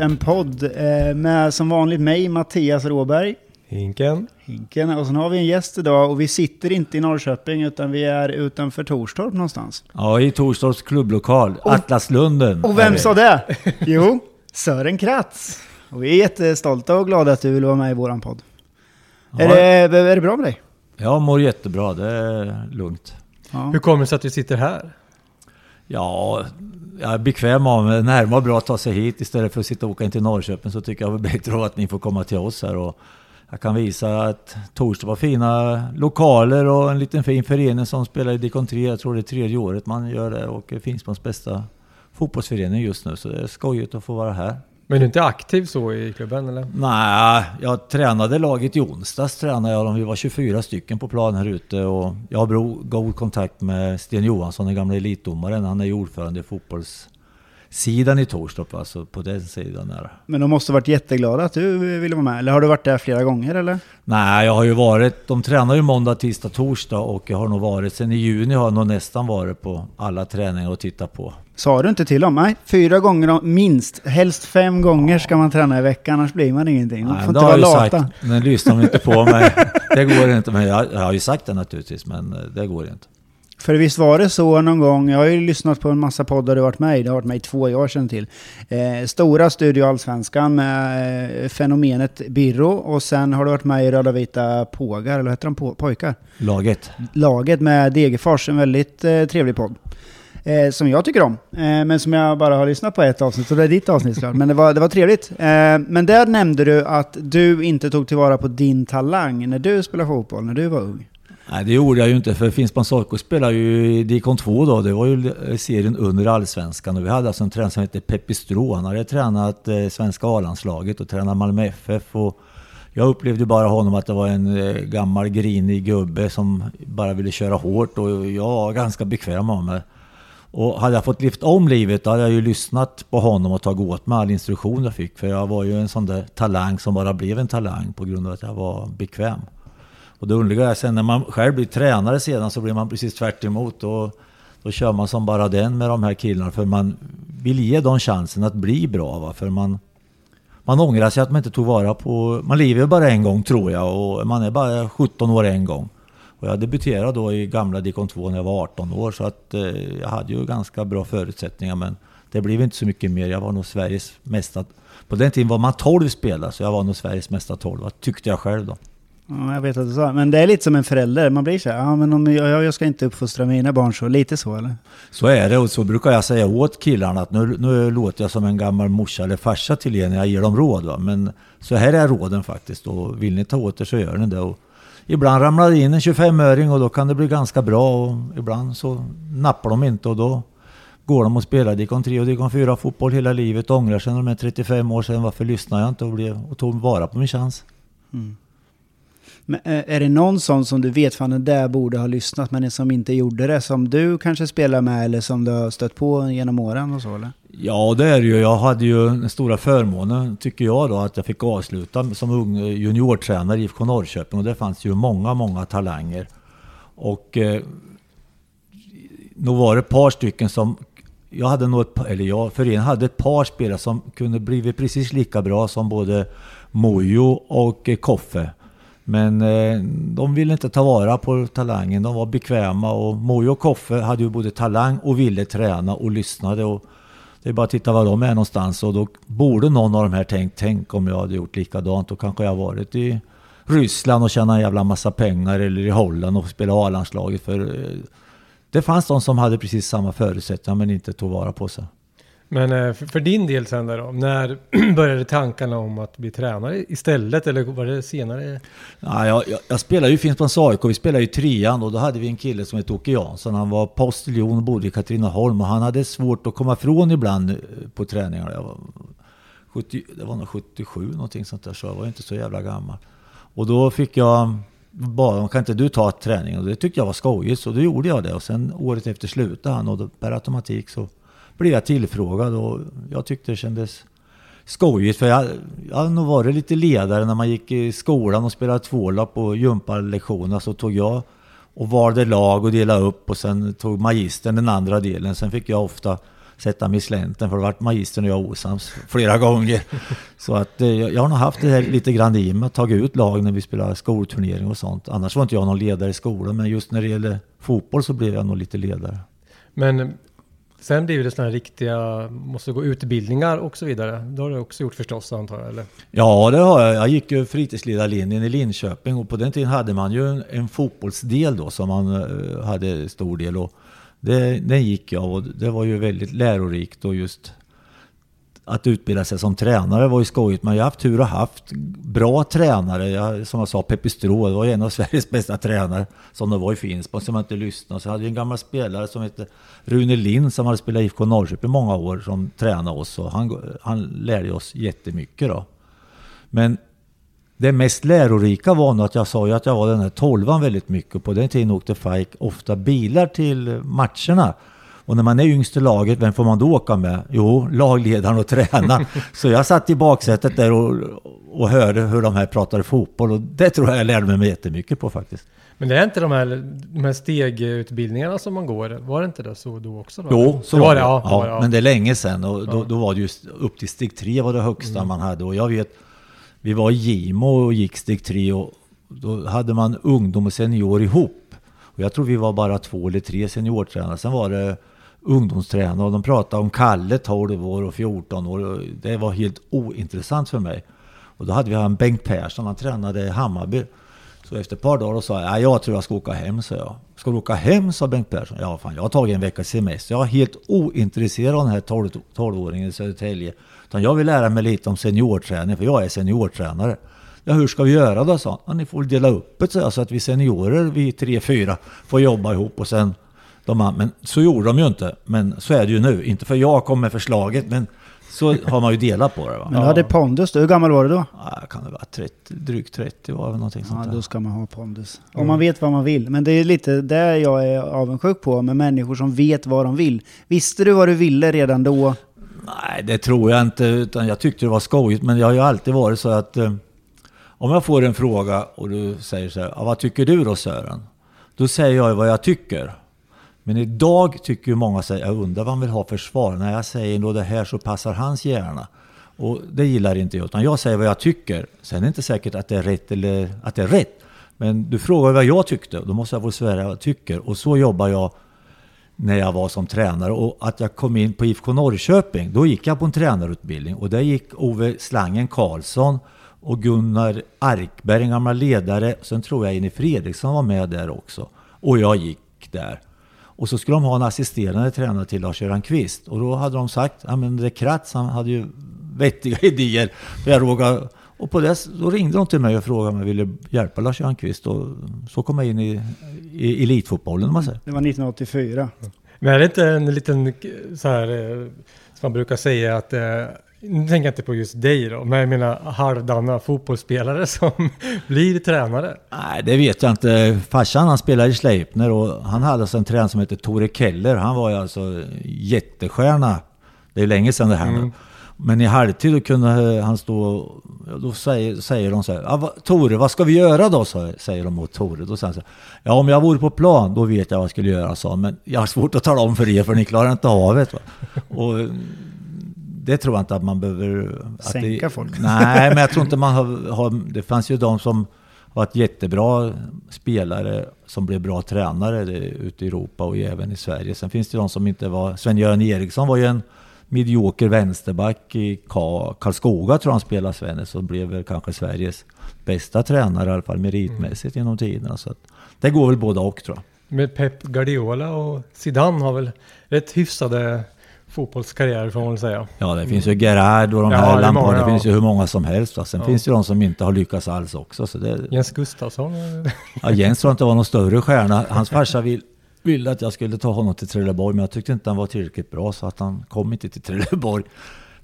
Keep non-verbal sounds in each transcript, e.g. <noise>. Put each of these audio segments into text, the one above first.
En podd eh, med som vanligt mig, Mattias Råberg. Hinken. Hinken. Och sen har vi en gäst idag och vi sitter inte i Norrköping utan vi är utanför Torstorp någonstans. Ja, i Torstorps klubblokal, Atlaslunden. Och vem sa det? Jo, Sören Kratz. Och vi är jättestolta och glada att du vill vara med i våran podd. Ja. Är, det, är det bra med dig? Jag mår jättebra, det är lugnt. Ja. Hur kommer det sig att vi sitter här? Ja, jag är bekväm av mig. Närmare och bra att ta sig hit istället för att sitta och åka in till Norrköping så tycker jag väl bättre att ni får komma till oss här. Och jag kan visa att Torsdag har fina lokaler och en liten fin förening som spelar i Dikon 3. Jag tror det är tredje året man gör det och Finspångs bästa fotbollsförening just nu. Så det är skojigt att få vara här. Men du är inte aktiv så i klubben eller? Nej, jag tränade laget i onsdags. Tränade jag dem. Vi var 24 stycken på plan här ute och jag har god kontakt med Sten Johansson, den gamla elitdomaren. Han är ju ordförande i fotbollssidan i Torstorp, alltså på den sidan där. Men de måste ha varit jätteglada att du ville vara med. Eller har du varit där flera gånger eller? Nej, jag har ju varit, de tränar ju måndag, tisdag, torsdag och jag har nog varit, sen i juni har jag nog nästan varit på alla träningar och tittat på. Sa du inte till dem? Nej, fyra gånger om- minst. Helst fem gånger ska man träna i veckan, annars blir man ingenting. Man Nej, får inte vara lata. sagt, men lyssnar de inte på <laughs> mig. Det går inte, men jag, jag har ju sagt det naturligtvis, men eh, det går inte. För visst var det så någon gång, jag har ju lyssnat på en massa poddar du varit med i, det har varit med i två jag känner till. Eh, stora Studio Allsvenskan med eh, fenomenet Birro och sen har du varit med i Röda Vita Pågar, eller heter de? Po- pojkar? Laget. Laget med Degerfors, en väldigt eh, trevlig podd. Eh, som jag tycker om, eh, men som jag bara har lyssnat på ett avsnitt, så det är ditt avsnitt såklart. Men det var, det var trevligt. Eh, men där nämnde du att du inte tog tillvara på din talang när du spelade fotboll, när du var ung. Nej, det gjorde jag ju inte, för Finspång Sarko spelade ju i Dikon 2 då. Det var ju serien under Allsvenskan och vi hade alltså en tränare som hette Peppi Strå. Han hade tränat eh, svenska A-landslaget och tränat Malmö FF. Och jag upplevde bara honom att det var en eh, gammal grinig gubbe som bara ville köra hårt och jag var ganska bekväm av mig. Och hade jag fått lyft om livet då hade jag ju lyssnat på honom och tagit åt mig all instruktion jag fick. För jag var ju en sån där talang som bara blev en talang på grund av att jag var bekväm. Och det underliga är sen när man själv blir tränare sedan så blir man precis tvärt emot och då kör man som bara den med de här killarna för man vill ge dem chansen att bli bra. Va? För man, man ångrar sig att man inte tog vara på... Man lever ju bara en gång tror jag och man är bara 17 år en gång. Och jag debuterade då i gamla Dikon 2 när jag var 18 år så att eh, jag hade ju ganska bra förutsättningar men det blev inte så mycket mer. Jag var nog Sveriges mesta... På den tiden var man 12 spelare så jag var nog Sveriges mesta 12 tyckte jag själv då. Ja, jag vet att du sa Men det är lite som en förälder, man blir så här, ja men om jag, jag ska inte uppfostra mina barn så, lite så eller? Så är det och så brukar jag säga åt killarna att nu, nu låter jag som en gammal morsa eller farsa till er när jag ger dem råd. Va? Men så här är råden faktiskt och vill ni ta åt er så gör ni det. Och ibland ramlar det in en 25-öring och då kan det bli ganska bra och ibland så nappar de inte och då går de och spelar Dikon 3 och Dikon 4 fotboll hela livet och ångrar sig när de är 35 år sedan. Varför lyssnade jag inte och, blev, och tog vara på min chans? Mm. Men eh, är det någon sån som du vet, fan den där borde ha lyssnat, men som inte gjorde det, som du kanske spelar med eller som du har stött på genom åren och så eller? Ja, det är det ju. Jag hade ju den stora förmånen, tycker jag då, att jag fick avsluta som ung eh, juniortränare i IFK Norrköping. Och det fanns ju många, många talanger. Och eh, nog var det ett par stycken som... Jag hade nog ett, eller jag, föreningen hade ett par spelare som kunde blivit precis lika bra som både Mojo och eh, Koffe. Men eh, de ville inte ta vara på talangen, de var bekväma och Mojo och Koffe hade ju både talang och ville träna och lyssnade. Och det är bara att titta var de är någonstans och då borde någon av de här tänkt, tänk om jag hade gjort likadant. Då kanske jag varit i Ryssland och tjänat en jävla massa pengar eller i Holland och spelat A-landslaget. För eh, det fanns de som hade precis samma förutsättningar men inte tog vara på sig. Men eh, för, din del sen då, när <clears throat> började tankarna om att bli tränare istället eller var det senare? Ja, jag, jag, jag spelade ju Finspångs AIK, vi spelade ju trean och då hade vi en kille som hette Åke Jansson. Han var postiljon och bodde i Katrineholm och han hade svårt att komma ifrån ibland eh, på träningar. Jag var 70, det var nog 77 någonting sånt där så jag var inte så jävla gammal. Och då fick jag bara, kan inte du ta träningen? Och det tyckte jag var skojigt så då gjorde jag det och sen året efter slutade han och då, per automatik så blev jag tillfrågad och jag tyckte det kändes skojigt för jag, jag har nog varit lite ledare när man gick i skolan och spelade tvålapp på gympalektionerna så tog jag och valde lag och delade upp och sen tog magistern den andra delen. Sen fick jag ofta sätta mig i slänten för det vart magistern och jag osams flera gånger. <laughs> Så att eh, jag har nog haft det här lite grann i mig, tagit ut lag när vi spelar skolturnering och sånt. Annars var inte jag någon ledare i skolan, men just när det gäller fotboll så blev jag nog lite ledare. Men sen blir det sådana här riktiga, måste gå utbildningar och så vidare. Det har du också gjort förstås antar jag, eller? Ja, det har jag. Jag gick ju fritidsledarlinjen i Linköping och på den tiden hade man ju en, en fotbollsdel då som man eh, hade stor del. Och det, den gick jag och det var ju väldigt lärorikt och just att utbilda sig som tränare var ju skojigt. Men jag har haft tur och haft bra tränare. Jag, som jag sa, Peppi Strå, det var ju en av <laughs> Sveriges bästa tränare. Som det var i Finspång, som jag inte lyssnade. Så hade vi en gammal spelare som hette Rune Lind som hade spelat IFK Norrköping i många år. Som tränade oss och han, han lärde oss jättemycket då. Men det mest lärorika var nog att jag sa ju att jag var den här tolvan väldigt mycket. På den tiden åkte FAIK ofta bilar till matcherna. Och när man är yngst i laget, vem får man då åka med? Jo, lagledaren och <laughs> tränaren. Så jag satt i baksätet där och, och hörde hur de här pratade fotboll. Och det tror jag jag lärde mig jättemycket på faktiskt. Men det är inte de här, de här stegutbildningarna som man går, var det inte det så då också? Då? Jo, så det var det. Ja, Ja, ja. Men det är länge sedan och då, då var det just upp till steg tre var det högsta Mm. man hade. Och jag vet, vi var i Gimo och gick steg tre och då hade man ungdom och senior ihop. Och jag tror vi var bara två eller tre seniortränare. Sen var det ungdomstränare och de pratade om Kalle 12 år och 14 år. Och det var helt ointressant för mig. Och då hade vi han Bengt Persson, han tränade i Hammarby. Så efter ett par dagar sa jag, jag tror jag ska åka hem, sa jag. Ska du åka hem, sa Bengt Persson. Ja, fan, jag har tagit en veckas semester. Jag är helt ointresserad av den här 12-åringen i Södertälje. Utan jag vill lära mig lite om seniorträning, för jag är seniortränare. Ja, hur ska vi göra då, sa han. Ja, ni får väl dela upp det, sa jag, så att vi seniorer, vi tre, fyra, får jobba ihop och sen de andra. Men så gjorde de ju inte. Men så är det ju nu. Inte för jag kom med förslaget, men så har man ju delat på det. Va? Men du hade pondus. Hur gammal var du då? Ja, kan det vara 30, drygt 30 var det någonting sånt Ja, då ska man ha pondus. Om man vet vad man vill. Men det är lite där jag är avundsjuk på med människor som vet vad de vill. Visste du vad du ville redan då? Nej, det tror jag inte. Utan jag tyckte det var skojigt. Men jag har ju alltid varit så att eh, om jag får en fråga och du säger så här, ja, vad tycker du då Sören? Då säger jag vad jag tycker. Men idag tycker ju många att jag undrar vad han vill ha för svar. När jag säger då det här så passar hans hjärna. Och det gillar inte jag, utan jag säger vad jag tycker. Sen är det inte säkert att det är rätt eller att det är rätt. Men du frågar vad jag tyckte, då måste jag få svära vad jag tycker. Och så jobbar jag när jag var som tränare. Och att jag kom in på IFK Norrköping, då gick jag på en tränarutbildning. Och där gick Ove Slangen Karlsson och Gunnar Arkberg, en gammal ledare. Sen tror jag Jenny Fredriksson var med där också. Och jag gick där. Och så skulle de ha en assisterande tränare till Lars-Göran Kvist. Och då hade de sagt, ja men det Kratz, han hade ju vettiga <laughs> idéer. För jag råkade, och på det, då ringde de till mig och frågade om jag ville hjälpa Lars-Göran Kvist. Och så kom jag in i, i elitfotbollen, om man säger. Det var 1984. Men är det inte en liten så här, eh, som man brukar säga att eh, nu tänker jag inte på just dig då, men jag menar halvdana fotbollsspelare som <laughs> blir tränare. Nej, det vet jag inte. Farsan han spelade i Sleipner och han hade alltså en tränare som hette Tore Keller. Han var ju alltså jättestjärna. Det är länge sedan det här nu. Men i halvtid då kunde han stå och då säger, säger de så här. "Ja, vad- Tore, vad ska vi göra då? Så, säger de mot Tore. Då säger han så här. Ja, om jag vore på plan, då vet jag vad jag skulle göra, sa. Men jag har svårt att tala om för er, för ni klarar inte av det. Och mm, det tror jag inte att man behöver... Sänka det, folk. Nej, men jag tror inte <laughs> man har, har... Det fanns ju de som varit jättebra spelare som blev bra tränare det, ute i Europa och även i Sverige. Sen finns det de som inte var... Sven-Göran Eriksson var ju en medioker vänsterback i Ka- Karlskoga tror jag han spelade Svenne, som blev väl kanske Sveriges bästa tränare i alla fall meritmässigt genom tiderna. Så att, det går väl båda och tror jag. Med Pep Guardiola och Zidane har väl rätt hyfsade fotbollskarriärer får man väl säga. Ja, det finns ju Gerhard och de Ja, här många, det finns ju hur många som helst. Va? Sen Ja. finns det ju de som inte har lyckats alls också. Så det, Jens Gustafsson. ja, Jens tror inte var någon större stjärna. Hans farsa vill, ville att jag skulle ta honom till Trelleborg, men jag tyckte inte han var tillräckligt bra så att han kom inte till Trelleborg.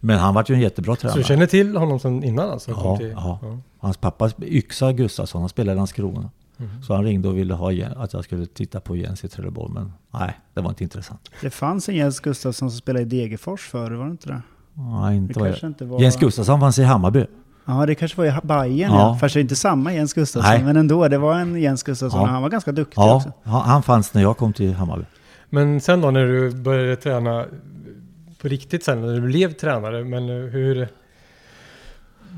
Men han var ju en jättebra Så tränare. du känner till honom sedan innan alltså? Kom Ja, till, ja. Hans pappa Yxa Gustafsson, han spelade i Landskrona. Mhm. Så han ringde och ville ha att jag skulle titta på Jens i Trelleborg, men nej, det var inte intressant. Det fanns en Jens Gustafsson som spelade i Degerfors förr, var det inte det? Nej, inte Det kanske jag... inte var... Jens Gustafsson fanns i Hammarby. Ja, det kanske var i Bayern Ja. ja. Fast det är inte samma Jens Gustafsson. Nej. Men ändå, det var en Jens Gustafsson. Ja. Han var ganska duktig Ja, också. han han fanns när jag kom till Hammarby. Men sen då när du började träna på riktigt sen, när du blev tränare, men hur...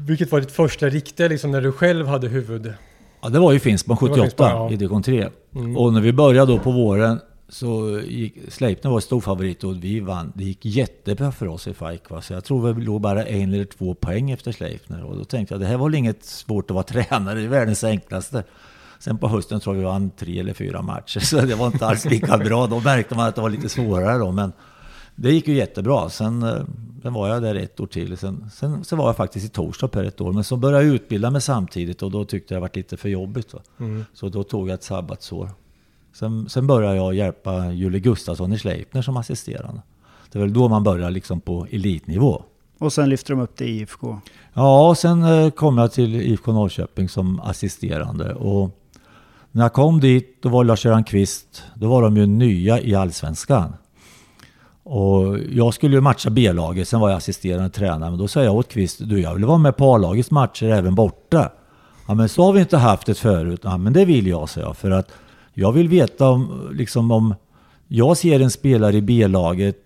Vilket var ditt första riktiga, liksom när du själv hade huvud? Ja, det var ju Finspång Det var 78 Finspång, ja. i division 3. Mm. Och när vi började då på våren så gick Sleipner var stor favorit och vi vann. Det gick jättebra för oss i FAIK. Va? Så jag tror vi låg bara en eller två poäng efter Sleipner. Och då tänkte jag det här var väl inget svårt att vara <laughs> tränare, det är världens enklaste. Sen på hösten tror jag vi vann tre eller fyra matcher, <laughs> så det var inte alls lika bra. Då märkte man att det var lite svårare då, men det gick ju jättebra. Sen, eh, sen var jag där ett år till. Sen, sen, sen var jag faktiskt i Torstad per ett år, men så började jag utbilda mig samtidigt och då tyckte jag det var lite för jobbigt. Mm. Så då tog jag ett sabbatsår. Sen, sen började jag hjälpa Julie Gustafsson i Sleipner som assisterande. Det är väl då man börjar liksom på elitnivå. Och sen lyfter de upp i IFK. Ja, och sen eh, kom jag till IFK Norrköping som assisterande. Och när jag kom dit, då var Lars-Göran Kvist, då var de ju nya i Allsvenskan. Och jag skulle ju matcha B-laget, sen var jag assisterande tränare. Men då sa jag åt Kvist, du jag vill vara med på A-lagets matcher även borta. Ja men så har vi inte haft det förut. Ja men det vill jag, sa jag. För att jag vill veta om, liksom om jag ser en spelare i B-laget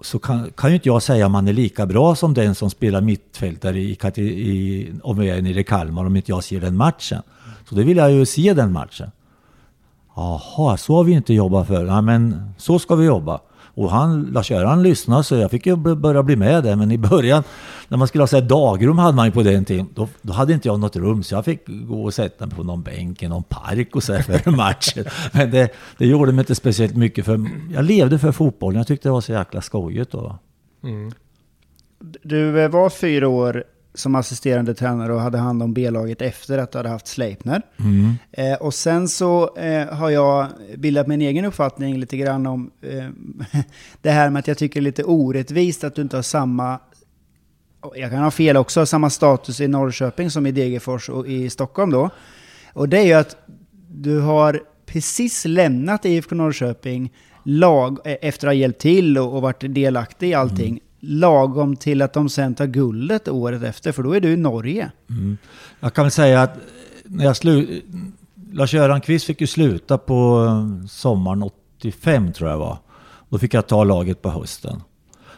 så kan, kan ju inte jag säga om han är lika bra som den som spelar mittfältare i, i, i, om jag är nere i Kalmar, om inte jag ser den matchen. Så det vill jag ju se den matchen. Jaha, så har vi inte jobbat för. Ja, men så ska vi jobba. Och han, Lars-Göran lyssnade så jag fick ju börja bli med där. Men i början, när man skulle ha så här dagrum hade man ju på den tiden. Då, då hade inte jag något rum så jag fick gå och sätta mig på någon bänk i någon park och så här för <laughs> matchen. Men det, det gjorde mig inte speciellt mycket för jag levde för fotbollen. Jag tyckte det var så jäkla skojigt då. Mm. Du eh, var fyra år som assisterande tränare och hade hand om B-laget efter att du hade haft Sleipner. Mm. Eh, och sen så eh, har jag bildat min egen uppfattning lite grann om eh, <laughs> det här med att jag tycker det är lite orättvist att du inte har samma, jag kan ha fel också, samma status i Norrköping som i Degerfors och i Stockholm då. Och det är ju att du har precis lämnat IFK Norrköping lag, eh, efter att ha hjälpt till och, och varit delaktig i allting. Lagom till att de sen tar guldet året efter, för då är du i Norge. Mm. Jag kan väl säga att när jag slu... Lars-Göran Kvist fick ju sluta på eh, sommaren 85 tror jag var. Då fick jag ta laget på hösten.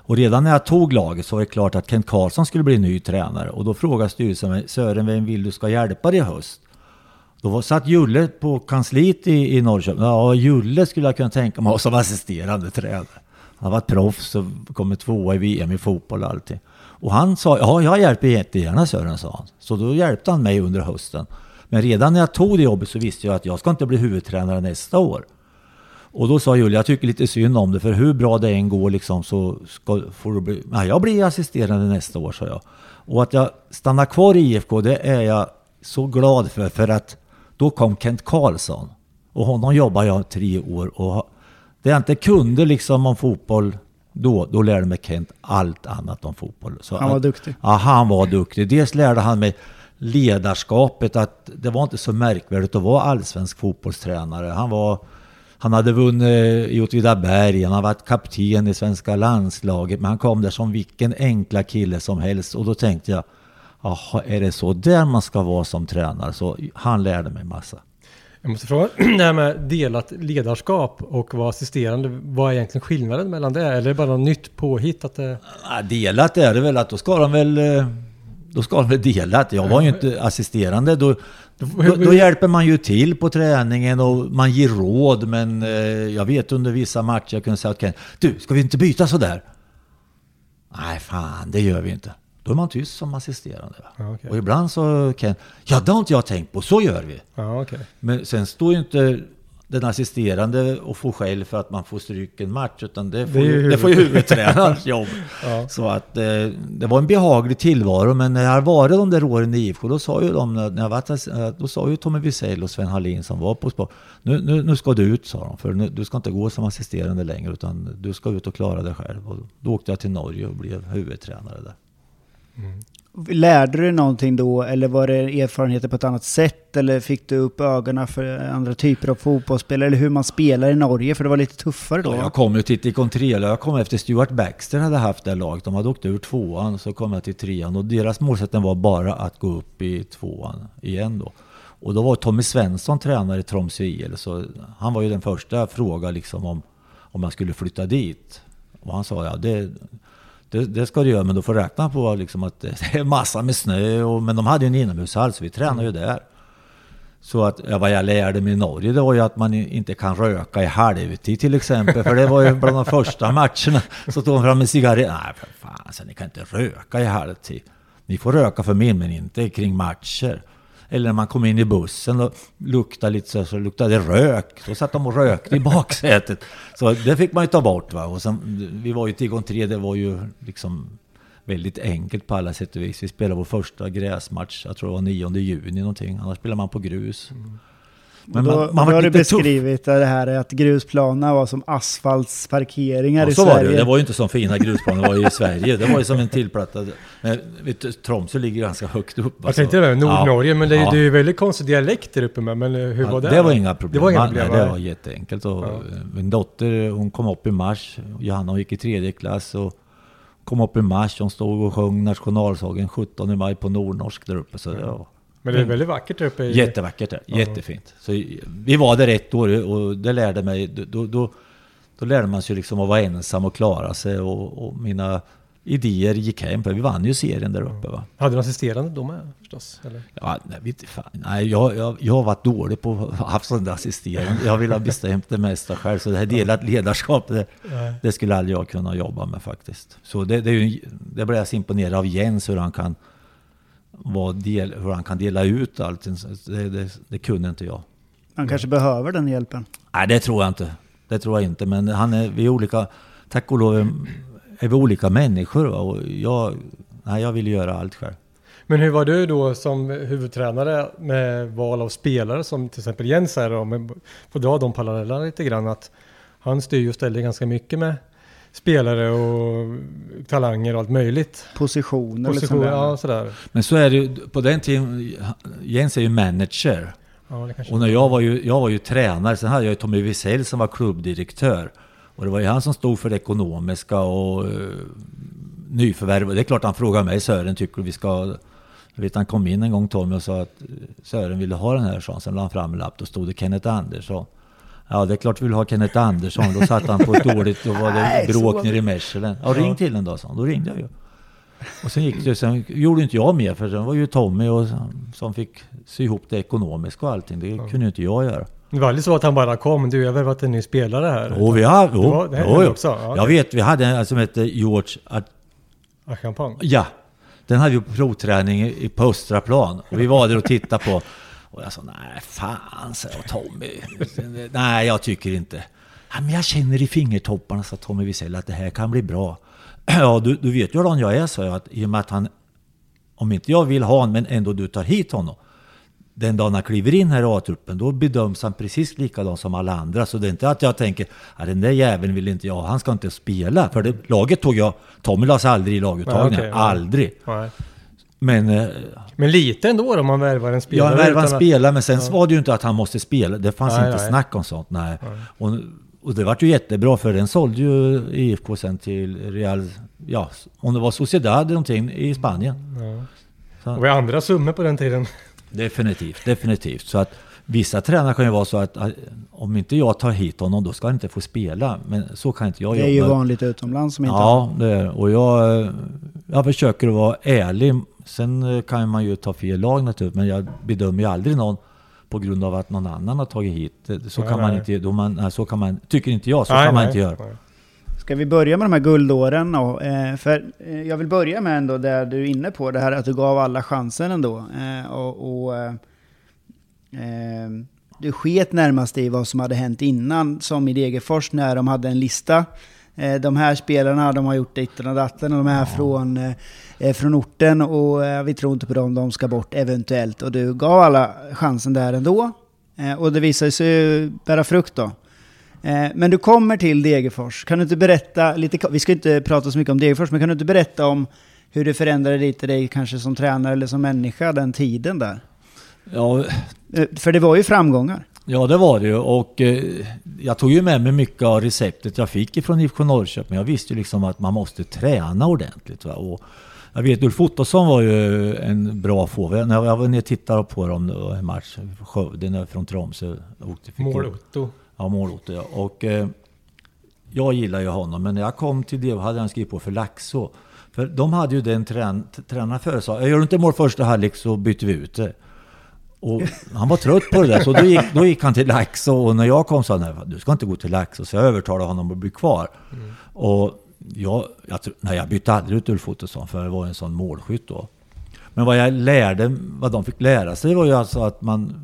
Och redan när jag tog laget så var det klart att Kent Karlsson skulle bli ny tränare. Och då frågade styrelsen mig, Sören, vem vill du ska hjälpa dig i höst? Då var, satt Julle på kansliet i, i Norrköping. Ja, Julle skulle jag kunna tänka mig ha som assisterande tränare. Han var proffs och kommit tvåa i VM i fotboll och allting. Och han sa, ja jag hjälper jättegärna Sören, sa han. Så då hjälpte han mig under hösten. Men redan när jag tog det jobbet så visste jag att jag ska inte bli huvudtränare nästa år. Och då sa Julia, jag tycker lite synd om det, för hur bra det än går liksom så ska, får du bli... Nej, jag blir assisterande nästa år, sa jag. Och att jag stannar kvar i IFK, det är jag så glad för, för att då kom Kent Karlsson. Och honom jobbade jag tre år och det jag inte kunde liksom om fotboll då, då lärde mig Kent allt annat om fotboll. Så Han var att- duktig. Ja, han var duktig. Dels lärde han mig ledarskapet, att det var inte så märkvärdigt att vara allsvensk fotbollstränare. Han var... Han hade vunnit i Åtvidaberg, han har varit kapten i svenska landslaget, men han kom där som vilken enkla kille som helst. Och då tänkte jag, jaha, är det så där man ska vara som tränare? Så han lärde mig massa. Jag måste fråga, <clears throat> det här med delat ledarskap och vara assisterande, vad är egentligen skillnaden mellan det? Eller är det bara något nytt påhitt? Att det... Ja, delat är det väl att då ska de väl... eh, då ska de väl dela det. Jag var ju inte assisterande. Då, då, då hjälper man ju till på träningen och man ger råd. Men eh, jag vet under vissa matcher jag kunde säga att du, ska vi inte byta sådär? Nej, fan, det gör vi inte. Då är man tyst som assisterande. Ja, okej. Och ibland så kan ja det har inte jag tänkt på, så gör vi. Ja, okej. Men sen står ju inte den assisterande och får skäll för att man får stryk en match, utan det får, Det ju det får ju huvudtränarens <laughs> jobb. Ja. Så att eh, det var en behaglig tillvaro, men när jag varit de där åren i IFK, då sa ju de, när jag ass- eh, då sa ju Tommy Wiesel och Sven Hallin som var på sport, nu, nu, nu ska du ut sa de, för nu, du ska inte gå som assisterande längre, utan du ska ut och klara dig själv. Och då åkte jag till Norge och blev huvudtränare där. Lärde du dig någonting då, eller var det erfarenheter på ett annat sätt? Eller fick du upp ögonen för andra typer av fotbollsspelare? Eller hur man spelar i Norge? För det var lite tuffare då. Ja, jag kom ju till Ticontrela, jag kom efter Stuart Baxter hade haft det laget. De hade åkt ur tvåan, så kom jag till trean. Och deras målsättning var bara att gå upp i tvåan igen då. Och då var Tommy Svensson tränare i Tromsö IL, så han var ju den första fråga liksom om, om jag skulle flytta dit. Och han sa ja, det, det, det ska du göra, men du får räkna på liksom att det är massa med snö. Och, men de hade ju en inomhushall, så vi tränade ju där. Så att, ja, vad jag lärde mig i Norge det var ju att man inte kan röka i halvtid till exempel. För det var ju bland de första matcherna. Så tog de fram en cigarett. Nej för fan, så ni kan inte röka i halvtid. Ni får röka för min, men inte kring matcher. Eller när man kom in i bussen och luktade lite så, så luktade det rök. Då satt de och rökte i baksätet. <laughs> Så det fick man ju ta bort va. Och sen, vi var ju till gång tre, det var ju liksom väldigt enkelt på alla sätt och vis. Vi spelade vår första gräsmatch, jag tror det var 9 juni någonting. Annars spelar man på grus. Men då, då var har du lite tuff. beskrivit det här att grusplanerna var som asfaltsparkeringar Ja, i så var Sverige. det. Det var ju inte som fina grusplaner det var ju i Sverige. Det var ju som en tillplattad... Men vet du, Tromsö ligger ganska högt upp. Jag tänkte det, alltså. Nordnorge, men det är ju Ja. det är ju väldigt konstig dialekt där uppe med. Men eh, hur Ja, var det? det var inga problem. Det var inga problem. Nej, det var jätteenkelt. Och Ja. Min dotter hon kom upp i mars. Johanna hon gick i tredje klass. Och kom upp i mars. Hon stod och sjöng nationalsången 17 maj på nordnorsk där uppe. Så det var Men det är väldigt vackert där uppe. I, jättevackert där. Ja. Jättefint. Så vi var där ett år och det lärde mig. Då, då, då lärde man sig liksom att vara ensam och klara sig. Och, och mina idéer gick hem. Vi vann ju serien där uppe va. Hade du assisterande då med förstås? Eller? Ja, nej, vet fan. nej jag, jag, jag har varit dålig på att ha haft där assisterande. Jag vill ha bestämt det mesta själv. Så det här delat ledarskap, det, det skulle aldrig jag kunna jobba med faktiskt. Så det, det, är ju, det blev jag så imponerad av Jens, hur han kan, vara del, hur han kan dela ut allt. Det, det, det kunde inte jag. Man kanske behöver den hjälpen. Nej, det tror jag inte. Det tror jag inte. Men han är, vi är olika, tack och lov är- är vi olika människor. Va? Och jag, nej, jag vill göra allt själv. Men hur var du då som huvudtränare med val av spelare som till exempel Jens här då, med, får dra de parallellerna lite grann att han styr och ställer ganska mycket med spelare och talanger och allt möjligt. Positioner liksom. Position, ja sådär. Men så är det ju, på den tiden, Jens är ju manager. Ja, Och när jag var ju, jag var ju tränare, sen hade jag ju Tommy Wiesel som var klubbdirektör. Och det var ju han som stod för det ekonomiska och uh, nyförvärv. Det är klart han frågade mig, Sören, tycker vi ska... Jag vet han kom in en gång Tommy och sa att Sören ville ha den här chansen. Sen la han fram en lapp, då stod det Kenneth Andersson. Ja, det är klart vi vill ha Kenneth Andersson. Då satt han på ett dåligt, då var det bråk så- nere i Mechelen. Ja, ring till den då, sa han. Då ringde jag ju. Och sen gick det, sen gjorde inte jag mer för sen var ju Tommy och, som fick sy ihop det ekonomiska och allting. Det kunde ju inte jag göra. Det var aldrig så att han bara kom, du jag har värvat en ny spelare här. Jo, vi har, jo, Det var- det jo, jo. också, ja. Jag vet, vi hade en som hette George, Ah, champagne. ja, den hade ju provträning i på Östra plan. Och vi var där och tittade på. Och jag sa, nej fan, sa jag Tommy. <laughs> nej, jag tycker inte. Ja, men jag känner i fingertopparna, sa Tommy Wiesel, att det här kan bli bra. <clears throat> ja, du, du vet ju hur jag är, sa jag. Att, I och med att han, om inte jag vill ha honom, men ändå du tar hit honom. Den dagen han kliver in här i A-truppen, då bedöms han precis likadant som alla andra. Så det är inte att jag tänker, att den där jäveln vill inte jag ha, han ska inte spela. För det, laget tog jag, Tommy lades aldrig i laguttagningen, ja. aldrig. Nej. Men eh, Men lite ändå om man värvar en spelare. jag värvade en spelare, men sen var det ju inte att han måste spela. Det fanns Nej, inte nej. snack om sånt. Nej. Och, och det var ju jättebra, för den sålde ju IFK sen till Real, ja, om det var Sociedad eller någonting i Spanien. Det var ju andra summor på den tiden. Definitivt, definitivt. Så att vissa tränare kan ju vara så att att om inte jag tar hit honom, då ska han inte få spela. Men så kan inte jag Det är ju jobba. vanligt utomlands som inte Ja, det är Och jag, jag försöker att vara ärlig Sen kan man ju ta fel lag naturligtvis, men jag bedömer ju aldrig någon på grund av att någon annan har tagit hit. Det- Så Nej, kan man nej. inte, då man, nej, så kan man, tycker inte jag, så Nej, kan man nej, inte göra. Ska vi börja med de här guldåren då? Eh, för eh, jag vill börja med ändå där du är inne på det här att du gav alla chansen ändå. Eh, och, och, eh, du sket närmast i vad som hade hänt innan, som i Degerfors när de hade en lista. Eh, de här spelarna, de har gjort ditten och datten och de är från, eh, eh, från orten och vi tror inte på dem, de ska bort eventuellt. Och du gav alla chansen där ändå. Och det visade sig bära frukt då. Men du kommer till Degerfors. Kan du inte berätta lite, vi ska inte prata så mycket om Degerfors, men kan du inte berätta om hur det förändrade lite dig kanske som tränare eller som människa den tiden där? Ja, Eh, För det var ju framgångar. Ja, det var det ju. Och eh, jag tog ju med mig mycket av receptet jag fick ifrån IFK Norrköping. Jag visste ju liksom att man måste träna ordentligt. Va? Och jag vet, Ulf Ottosson var ju en bra forward. När jag var nere och tittade på dem en match, Skövde från Tromsö. Mål-Otto. Ja, mål-Otto ja. Och eh, jag gillar ju honom, men när jag kom till det hade han skrivit på för Laxå. För de hade ju den trän tränaren före sa, gör du inte mål första halvlek så byter vi ut det. Och han var trött på det där, så då gick, då gick han till Laxå. Och när jag kom sa han, "Nej, du ska inte gå till Laxå. Så jag övertalade honom att bli kvar. Och jag, jag, nej, jag bytte aldrig ut Ulf Ottosson, för det var en sån målskytt då. Men vad jag lärde, vad de fick lära sig var ju alltså att man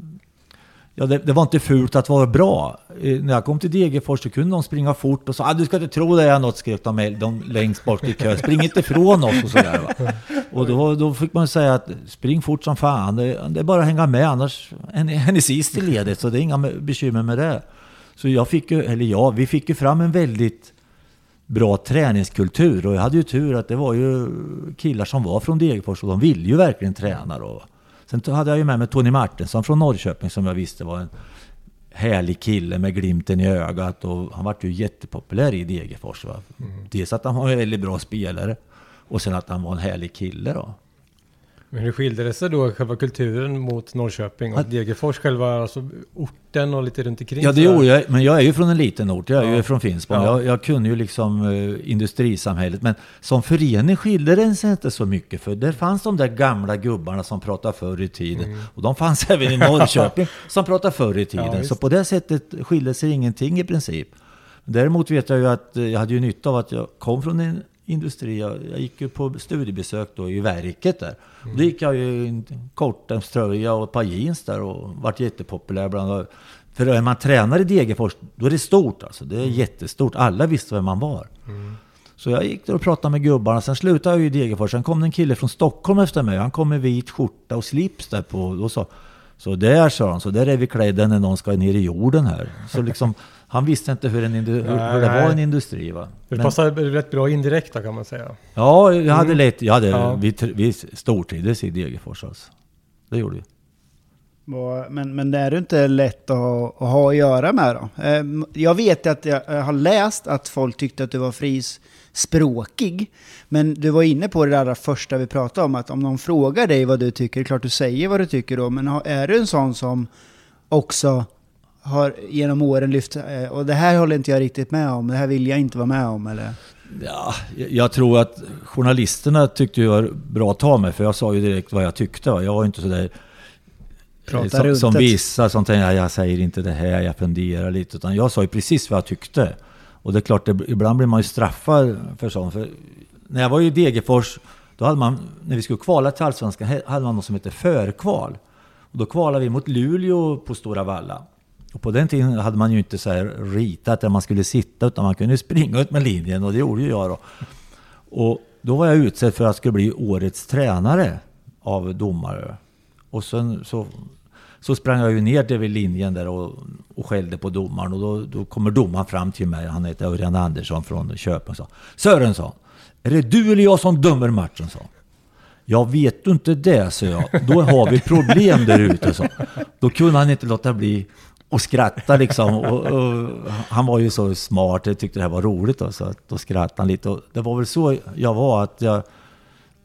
Ja, det, det var inte fult att vara bra. Eh, när jag kom till Degerfors så kunde de springa fort och sa ah, du ska inte tro det är något, skrek de, de längst bort i kön. Spring inte ifrån oss och sådär. Va? Och då, då fick man säga att spring fort som fan. Det, det är bara att hänga med, annars är ni, är ni sist i ledet. Så det är inga bekymmer med det. Så jag fick ju, eller ja, vi fick ju fram en väldigt bra träningskultur. Och jag hade ju tur att det var ju killar som var från Degerfors och de ville ju verkligen träna. Då. Sen hade jag ju med mig Tony Martinsson från Norrköping som jag visste var en härlig kille med glimten i ögat. Och han vart ju jättepopulär i Degerfors. Va? Dels att han var en väldigt bra spelare och sen att han var en härlig kille. Då. Men hur skilde det sig då, själva kulturen mot Norrköping och Att- Degerfors, själva alltså, orten och lite runt omkring? Ja, det gjorde jag. Men jag är ju från en liten ort. Jag är ju Ja. från Finspång. Ja. Jag, jag kunde ju liksom eh, industrisamhället. Men som förening skilde den sig inte så mycket. För där fanns de där gamla gubbarna som pratade förr i tiden. Mm. Och de fanns <laughs> även i Norrköping <laughs> som pratade förr i tiden. visst. så på det sättet skilde sig ingenting i princip. Däremot vet jag ju att eh, jag hade ju nytta av att jag kom från en industri. Jag, jag gick ju på studiebesök då i verket där. Och Då gick jag ju i en kortärmströja och ett par jeans där och vart jättepopulär bland För när man tränar i Degerfors, då är det stort alltså. Det är jättestort. Alla visste vem man var. Så jag gick där och pratade med gubbarna. Sen slutade jag ju i Degerfors. Sen kom det en kille från Stockholm efter mig. Han kom med vit skjorta och slips där på. Och så, så där sa han, så där är vi klädda när någon ska ner i jorden här. Så liksom, han visste inte hur, en indu- hur, hur det Nej. var en industri va. Det Men- passar rätt bra indirekt då kan man säga. Ja, jag hade lätt, jag hade, Ja. vi, vi stortrivdes i Degerfors alltså. Det gjorde vi. Men, men det är ju inte lätt att, att ha att göra med då. Eh, Jag vet att jag har läst att folk tyckte att du var frispråkig. Men du var inne på det där första vi pratade om, att om någon frågar dig vad du tycker, det är klart du säger vad du tycker då, men är du en sån som också har genom åren lyft, eh, och det här håller inte jag riktigt med om, det här vill jag inte vara med om eller? Ja, jag- tror att journalisterna tyckte jag var bra att ta mig, för jag sa ju direkt vad jag tyckte. Jag var ju inte sådär... eh, Prata som, som vissa som tänkte jag, säger inte det här, jag funderar lite. Utan jag sa ju precis vad jag tyckte. Och det är klart, det, ibland blir man ju straffad för sånt. För när jag var i Degerfors, då hade man, när vi skulle kvala till Allsvenskan, hade man något som heter förkval. Och då kvalade vi mot Luleå på Stora Valla. Och på den tiden hade man ju inte så här ritat där man skulle sitta, utan man kunde springa ut med linjen och det gjorde ju jag då. Och då var jag utsedd för att jag skulle bli årets tränare av domare. Och sen så, så sprang jag ju ner till linjen där och, och skällde på domaren. Och då, då kommer domaren fram till mig, han heter Örjan Andersson från Köping, och sa Sören, sa han, är det du eller jag som dömer matchen? sa. Jag vet du inte det, så jag. Då har vi problem där ute, så. Då kunde han inte låta bli att skratta liksom. Och, och, han var ju så smart, jag tyckte det här var roligt då, så att då skrattade han lite. Och det var väl så jag var, att jag,